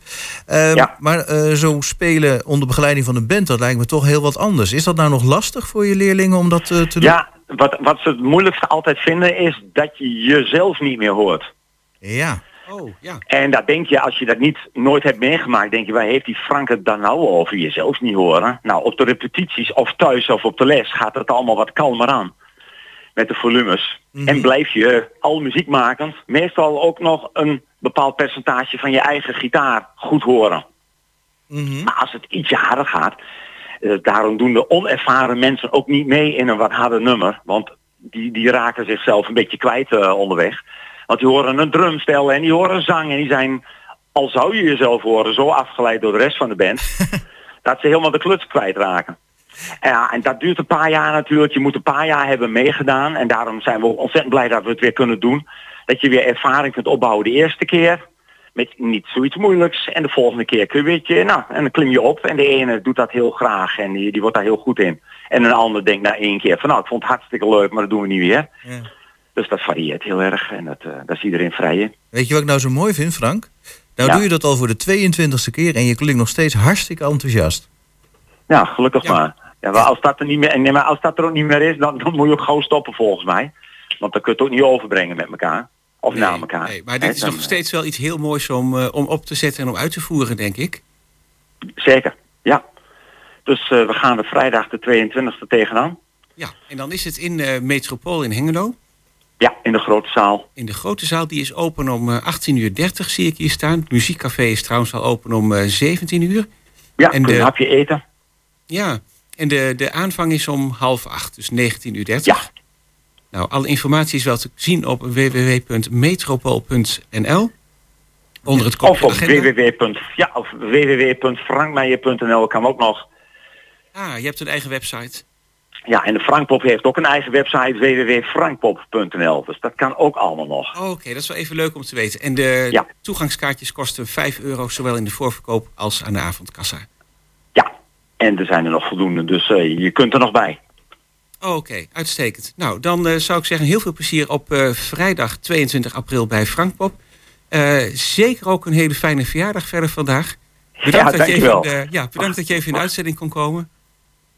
Eh, Ja. Maar eh, zo spelen onder begeleiding van een band, dat lijkt me toch heel wat anders. Is dat nou nog lastig voor je leerlingen om dat eh, te doen? Ja, wat, wat ze het moeilijkste altijd vinden is dat je jezelf niet meer hoort. Ja. Oh, ja. En dat denk je, als je dat niet nooit hebt meegemaakt, denk je, waar heeft die Frank het dan nou over jezelf niet horen? Nou, op de repetities of thuis of op de les gaat het allemaal wat kalmer aan. Met de volumes. En blijf je al muziekmakend, meestal ook nog een bepaald percentage van je eigen gitaar goed horen. Maar als het ietsje harder gaat, eh, daarom doen de onervaren mensen ook niet mee in een wat harder nummer. Want die, die raken zichzelf een beetje kwijt eh, onderweg. Want die horen een drumstel en die horen zang en die zijn, al zou je jezelf horen, zo afgeleid door de rest van de band, dat ze helemaal de kluts kwijtraken. Ja, en dat duurt een paar jaar natuurlijk. Je moet een paar jaar hebben meegedaan. En daarom zijn we ontzettend blij dat we het weer kunnen doen. Dat je weer ervaring kunt opbouwen de eerste keer. Met niet zoiets moeilijks. En de volgende keer kun je beetje, nou, en dan klim je op. En de ene doet dat heel graag en die, die wordt daar heel goed in. En een ander denkt na één keer van nou, ik vond het hartstikke leuk, maar dat doen we niet weer. Ja. Dus dat varieert heel erg en dat, eh daar is iedereen vrij in. Weet je wat ik nou zo mooi vind, Frank? Nou Ja. doe je dat al voor de 22e keer en je klinkt nog steeds hartstikke enthousiast. Ja, gelukkig maar. Ja, maar als dat er niet meer, nee, maar als dat er ook niet meer is, dan, dan moet je ook gauw stoppen volgens mij. Want dan kun je het ook niet overbrengen met elkaar. Of Nee, naar elkaar. nee, maar dit is dan, nog steeds wel iets heel moois om, eh, om op te zetten en om uit te voeren, denk ik. Zeker, ja. Dus eh, we gaan er vrijdag de 22e tegenaan. Ja, en dan is het in eh Metropool in Hengelo. Ja, in de grote zaal. In de grote zaal, die is open om eh 18.30 uur, zie ik hier staan. Het muziekcafé is trouwens al open om eh 17 uur. Ja, En kun je een hapje eten. Ja, en de, de aanvang is om half acht, dus 19.30 uur. Ja. Nou, alle informatie is wel te zien op www.metropool.nl. Onder het kopje Of op www. Ja, of www.frankmeijer.nl kan ook nog. Ah, je hebt een eigen website. Ja, en de Frankpop heeft ook een eigen website www.frankpop.nl. Dus dat kan ook allemaal nog. Oké, dat is wel even leuk om te weten. En de Ja. toegangskaartjes kosten 5 euro, zowel in de voorverkoop als aan de avondkassa. Ja, en er zijn er nog voldoende, dus eh, je kunt er nog bij. Oké, uitstekend. Nou, dan eh, zou ik zeggen heel veel plezier op eh, vrijdag 22 april bij Frankpop. Zeker ook een hele fijne verjaardag verder vandaag. Bedankt, Ja, dat, je even, ja, bedankt dat je even in de uitzending kon komen.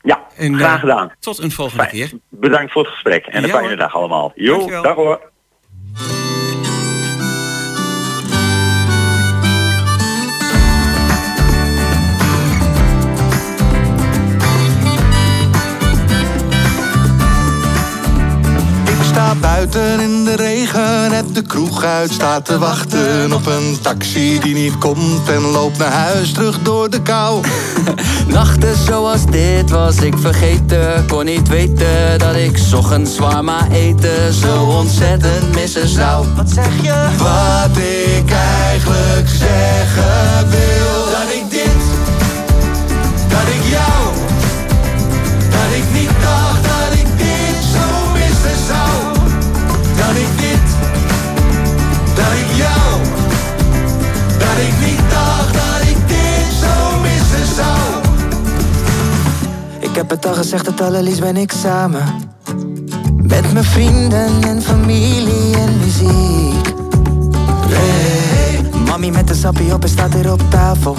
Ja, En, graag eh, gedaan. Tot een volgende Fijn. keer. Bedankt voor het gesprek en een Ja, fijne hoor. dag allemaal. Jo, dag hoor. Buiten in de regen, heb de kroeg uit, sta te wachten op een taxi die niet komt en loop naar huis terug door de kou. Nachten zoals dit was ik vergeten Kon niet weten dat ik ochtends zwaar maar eten Zo ontzettend missen zou Wat zeg je? Wat ik eigenlijk zeggen wil, heb het al gezegd, het allerliefst ben ik samen. Met mijn vrienden en familie en muziek. Hey, Mami met de sappie op en staat hier op tafel.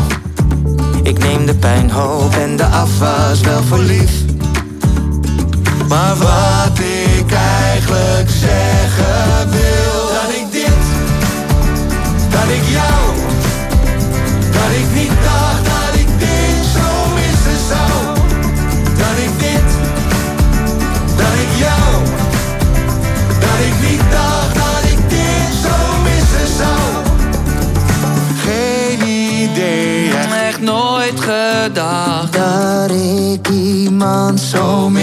Ik neem de pijnhoop en de afwas wel voor lief. Maar wat ik eigenlijk zeggen wil, iemand zo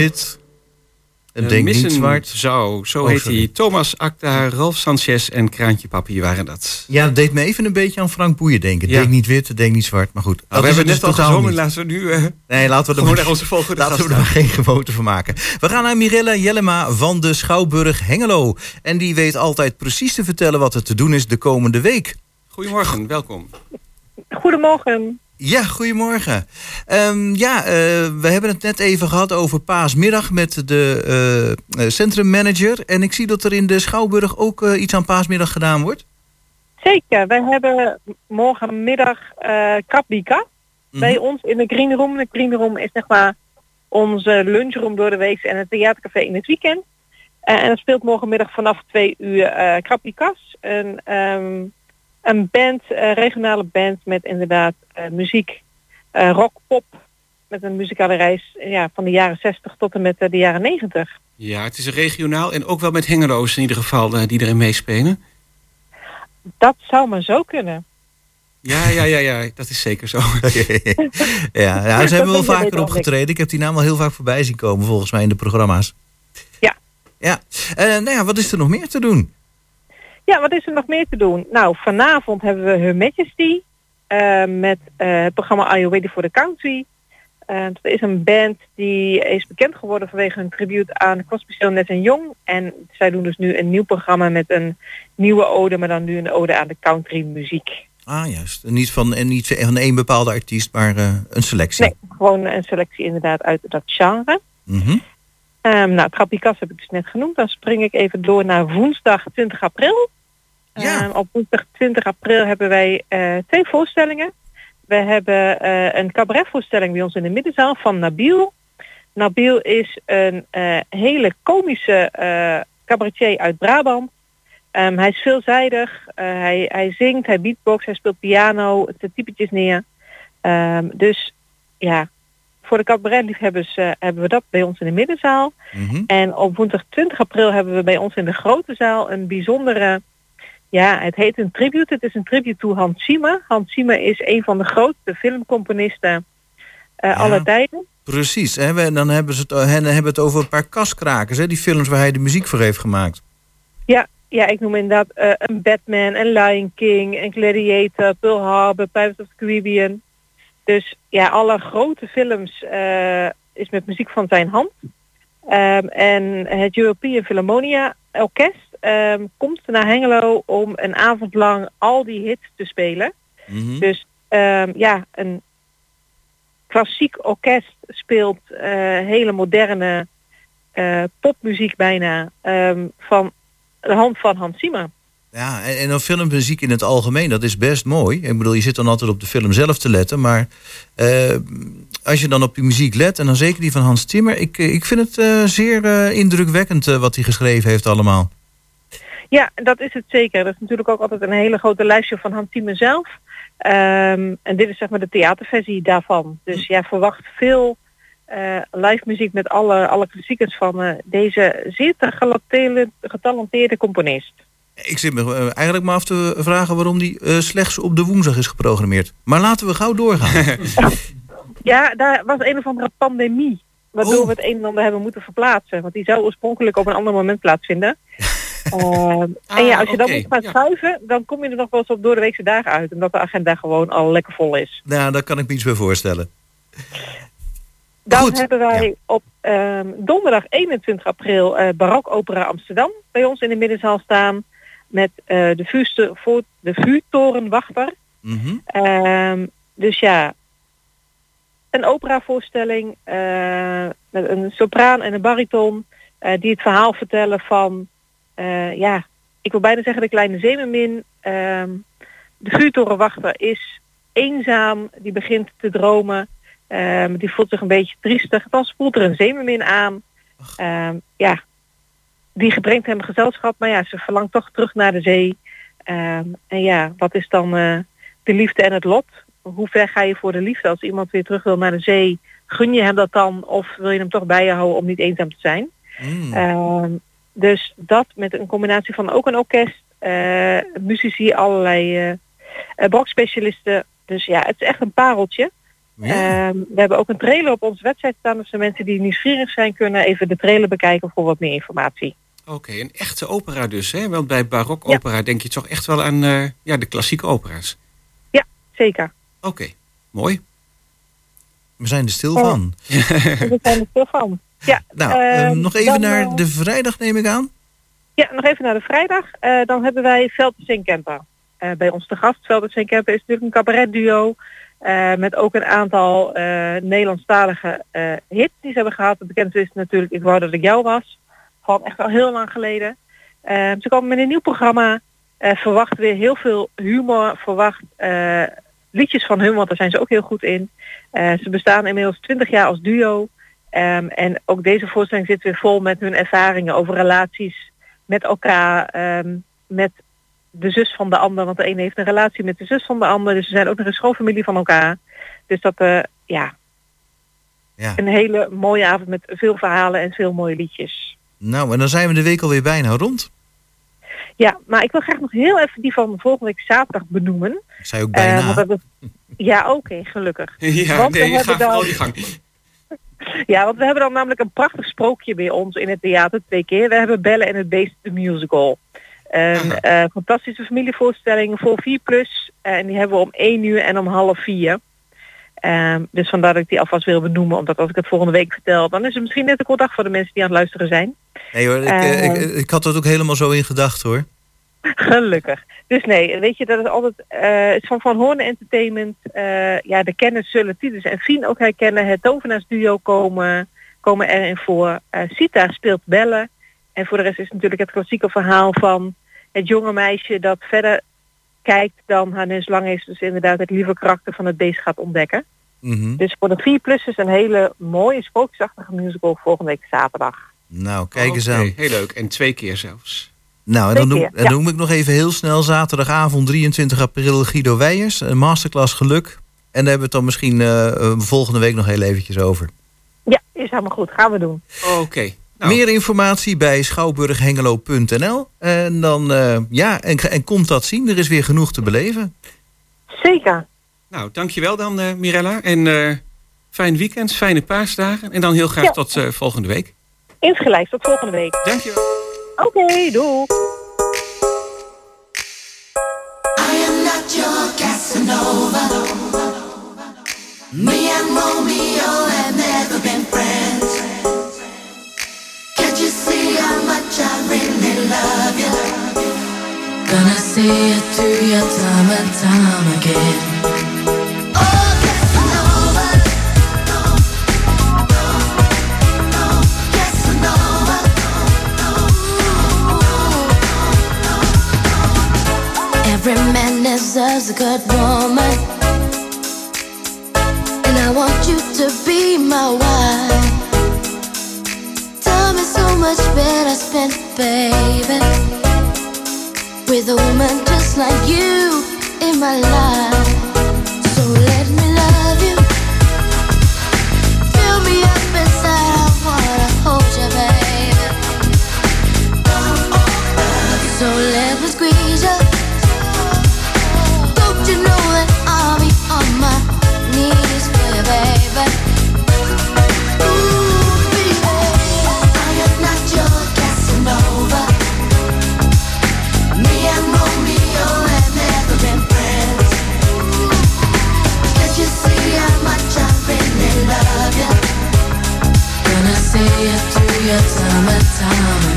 wit. En denk niet Missen zwart. Zou, zo Oh, heet sorry. hij. Thomas Acta, Ralf Sanchez en Kraantje Papi waren dat. Ja, dat deed me even een beetje aan Frank Boeien denken. Ja. Denk niet wit, denk niet zwart. Maar goed, Nou, dat we is hebben het net dus al totaal gezongen, niet. laten we nu eh, Nee, laten we er gewoon maar- naar onze volgende Laten we er gaan. geen gewoonte van maken. We gaan naar Mirella Jellema van de Schouwburg Hengelo. En die weet altijd precies te vertellen wat er te doen is de komende week. Goedemorgen, welkom. Goedemorgen. Ja, goedemorgen. Ehm, ja, eh, we hebben het net even gehad over paasmiddag met de eh, centrummanager. En ik zie dat er in de Schouwburg ook iets aan paasmiddag gedaan wordt. Zeker, wij hebben morgenmiddag eh krabbieka bij ons in de Green Room. De Green Room is zeg maar onze lunchroom door de week en het theatercafé in het weekend. En dat speelt morgenmiddag vanaf twee uur eh krabbikas. Een, ehm, een band, een regionale band met inderdaad eh, muziek, eh, rock, pop. Met een muzikale reis ja, van de jaren 60 tot en met eh, de jaren 90. Ja, het is regionaal en ook wel met hengeloos in ieder geval eh, die erin meespelen. Dat zou maar zo kunnen. Ja, ja, ja, ja, dat is zeker zo. Ja, ja Dat ze hebben wel vaker opgetreden. Ik heb die naam al heel vaak voorbij zien komen volgens mij in de programma's. Ja. Ja, Eh, nou ja, wat is er nog meer te doen? Ja, wat is er nog meer te doen? Nou, vanavond hebben we Her Majesty eh, met eh, het programma Are You Ready for the Country? Eh, dat is een band die is bekend geworden vanwege hun tribute aan Crosby, Stills, Nash en Young. En zij doen dus nu een nieuw programma met een nieuwe ode, maar dan nu een ode aan de country muziek. Ah, juist. En Niet van, en niet van één bepaalde artiest, maar een selectie. Nee, gewoon een selectie inderdaad uit dat genre. Mhm. Ehm nou, Krappikas heb ik dus net genoemd. Dan spring ik even door naar woensdag 20 april. Ehm, op woensdag 20 april hebben wij eh, twee voorstellingen. We hebben eh, een cabaretvoorstelling bij ons in de middenzaal van Nabil. Nabil is een eh, hele komische cabaretier uit Brabant. Ehm, hij is veelzijdig, hij, hij zingt, hij beatbox, hij speelt piano, zet typetjes neer. Ehm, dus ja, voor de cabaretliefhebbers eh hebben we dat bij ons in de middenzaal. Mhm. En op woensdag 20 april hebben we bij ons in de grote zaal een bijzondere... Ja, het heet een tribute. Het is een tribute to Hans Zimmer. Hans Zimmer is een van de grootste filmcomponisten eh aller tijden. Precies. Hè? En dan hebben ze het, en dan hebben het over een paar kaskrakers, hè? die films waar hij de muziek voor heeft gemaakt. Ja, ja, ik noem inderdaad eh, een Batman, een Lion King, een Gladiator, Pearl Harbor, Pirates of the Caribbean. Dus ja, alle grote films eh, is met muziek van zijn hand. Ehm, en het European Philharmonia Orkest ehm, komt naar Hengelo om een avond lang al die hits te spelen. Mhm. Dus ehm, ja, een klassiek orkest speelt eh, hele moderne eh, popmuziek bijna ehm, van de hand van Hans Zimmer. Ja, en, en dan filmmuziek in het algemeen, dat is best mooi. Ik bedoel, je zit dan altijd op de film zelf te letten. Maar eh, als je dan op die muziek let, en dan zeker die van Hans Zimmer... ik, eh, ik vind het eh, zeer eh, indrukwekkend wat hij geschreven heeft allemaal. Ja, dat is het zeker. Dat is natuurlijk ook altijd een hele grote lijstje van Hans Zimmer zelf. Ehm, en dit is zeg maar de theaterversie daarvan. Dus ja, verwacht veel eh, live muziek met alle, alle klassiekers van eh, deze zeer getalenteerde, getalenteerde componist. Ik zit me eigenlijk maar af te vragen waarom die eh, slechts op de woensdag is geprogrammeerd. Maar laten we gauw doorgaan. Ja, daar was een of andere pandemie. Waardoor we het een en ander hebben moeten verplaatsen. Want die zou oorspronkelijk op een ander moment plaatsvinden. Ehm, en ja, als je dan oké, moet gaan schuiven, dan kom je er nog wel eens op door de weekse dagen uit. Omdat de agenda gewoon al lekker vol is. nou, daar kan ik me iets bij voorstellen. Dan hebben wij op ehm, donderdag 21 april eh Barok Opera Amsterdam bij ons in de middenzaal staan. Met eh, de, vuurste, voor, de vuurtorenwachter. Mhm. Ehm, dus ja, een operavoorstelling eh, met een sopraan en een bariton eh, die het verhaal vertellen van, eh, ja, ik wil bijna zeggen de kleine zeemermin. Ehm, de vuurtorenwachter is eenzaam, die begint te dromen, Ehm, die voelt zich een beetje triestig. Dan spoelt er een zeemermin aan. Ehm, ja, die brengt hem gezelschap, maar ja, ze verlangt toch terug naar de zee. En ja, wat is dan eh, de liefde en het lot? Hoe ver ga je voor de liefde? Als iemand weer terug wil naar de zee, gun je hem dat dan? Of wil je hem toch bij je houden om niet eenzaam te zijn? Ehm, dus dat met een combinatie van ook een orkest, eh muzici, allerlei bakspecialisten. Dus ja, het is echt een pareltje. Ehm, we hebben ook een trailer op onze website staan. Dus de mensen die nieuwsgierig zijn kunnen even de trailer bekijken voor wat meer informatie. Oké, een echte opera dus, hè? Want bij barokopera denk je toch echt wel aan ja, de klassieke opera's. Zeker. Oké, mooi. We zijn er stil Oh. van. We zijn er stil van. Ja, Nou, ehm, eh, nog even dan, naar eh, de vrijdag neem ik aan. Ja, nog even naar de vrijdag. Eh, dan hebben wij Velders en Kemper. Eh, bij ons te gast. Velders en Kemper is natuurlijk een cabaretduo. eh met ook een aantal eh Nederlandstalige eh, hits die ze hebben gehad. Het bekendste is natuurlijk Ik wou dat ik jou was. Van echt al heel lang geleden. Eh, ze komen met een nieuw programma. Eh, verwacht weer heel veel humor. Verwacht eh, liedjes van hun, want daar zijn ze ook heel goed in. Eh, ze bestaan inmiddels 20 jaar als duo. Ehm, en ook deze voorstelling zit weer vol met hun ervaringen over relaties met elkaar, ehm, met de zus van de ander. Want de ene heeft een relatie met de zus van de ander. Dus ze zijn ook nog een schoolfamilie van elkaar. Dus dat, eh, ja, Ja. een hele mooie avond met veel verhalen en veel mooie liedjes. Nou, en dan zijn we de week alweer bijna rond. Ja, maar ik wil graag nog heel even die van volgende week zaterdag benoemen. Ik zei ook Eh, bijna. is- ja, oké, gelukkig. Ja, Want we nee, hebben dan- vooral die gang. Ja, want we hebben dan namelijk een prachtig sprookje bij ons in het theater twee keer. We hebben Bellen en het Beest de musical. Een eh, fantastische familievoorstelling voor 4 plus. Eh, en die hebben we om 1 uur en om half 4. Ehm, dus vandaar dat ik die alvast wil benoemen. Omdat als ik het volgende week vertel, dan is het misschien net een kort dag voor de mensen die aan het luisteren zijn. Nee hoor, ik, eh, ik, ik had dat ook helemaal zo in gedachten hoor. Gelukkig. Dus nee, weet je, dat is altijd is van Van Hoorn Entertainment. eh, ja, de kenners zullen Titus en Fien ook herkennen. Het tovenaarsduo komen, komen erin voor. Sita speelt bellen. En voor de rest is het natuurlijk het klassieke verhaal van het jonge meisje dat verder kijkt dan haar neus lang is. Dus inderdaad het lieve karakter van het beest gaat ontdekken. Mhm. Dus voor de 4 plus is een hele mooie sprookjesachtige musical volgende week zaterdag. Nou, kijk eens Oké, aan. Heel leuk. En twee keer zelfs. Nou, en dan, noem, en noem ik nog even heel snel zaterdagavond 23 april Guido Weijers, een masterclass geluk. En daar hebben we het dan misschien eh, eh, volgende week nog heel eventjes over. Ja, is helemaal goed. Gaan we doen. Oké. Nou, Meer informatie bij schouwburghengelo.nl. En dan, eh, ja, en, en komt dat zien. Er is weer genoeg te beleven. Zeker. nou, dankjewel dan eh, Mirella. En eh, fijn weekend, fijne paasdagen. En dan heel graag Ja. tot eh, volgende week. Insgelijks. Tot volgende week. Dankjewel. Oké, doei. I am not your Casanova. Me and Romeo have never been friends. Can't you see how much I really love you? Gonna see it through your time and time again. Every man deserves a good woman. And I want you to be my wife. Time is so much better spent, baby. With a woman just like you in my life. Your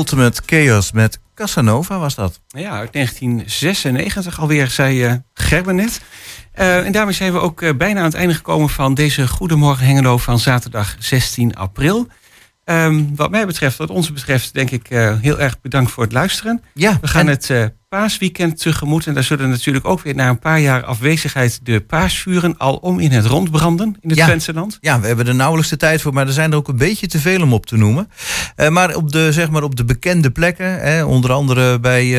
Ultimate Chaos met Casanova was dat. Ja, uit 1996 alweer, zei eh Gerben net. Eh, en daarmee zijn we ook eh, bijna aan het einde gekomen van deze Goedemorgen Hengelo van zaterdag 16 april. Ehm, wat mij betreft, wat ons betreft, denk ik eh, heel erg bedankt voor het luisteren. Ja, we gaan en- het eh, paasweekend tegemoet. En daar zullen natuurlijk ook weer na een paar jaar afwezigheid de paasvuren al om in het rond branden in het Ja. Twentse land. Ja, we hebben er nauwelijks de tijd voor, maar er zijn er ook een beetje te veel om op te noemen. Eh, maar, op de, zeg maar op de bekende plekken, hè, onder andere bij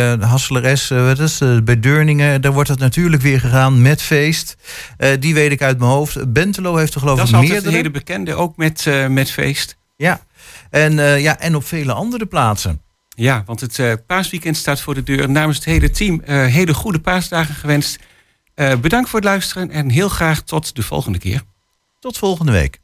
is, eh, bij Deurningen, daar wordt het natuurlijk weer gegaan met feest. Die weet ik uit mijn hoofd. Bentelo heeft er geloof Dat is ik altijd een hele bekende, ook met, met feest. Ja. En, eh, ja, en op vele andere plaatsen. Ja, want het eh, paasweekend staat voor de deur. Namens het hele team eh, hele goede paasdagen gewenst. Bedankt voor het luisteren en heel graag tot de volgende keer. Tot volgende week.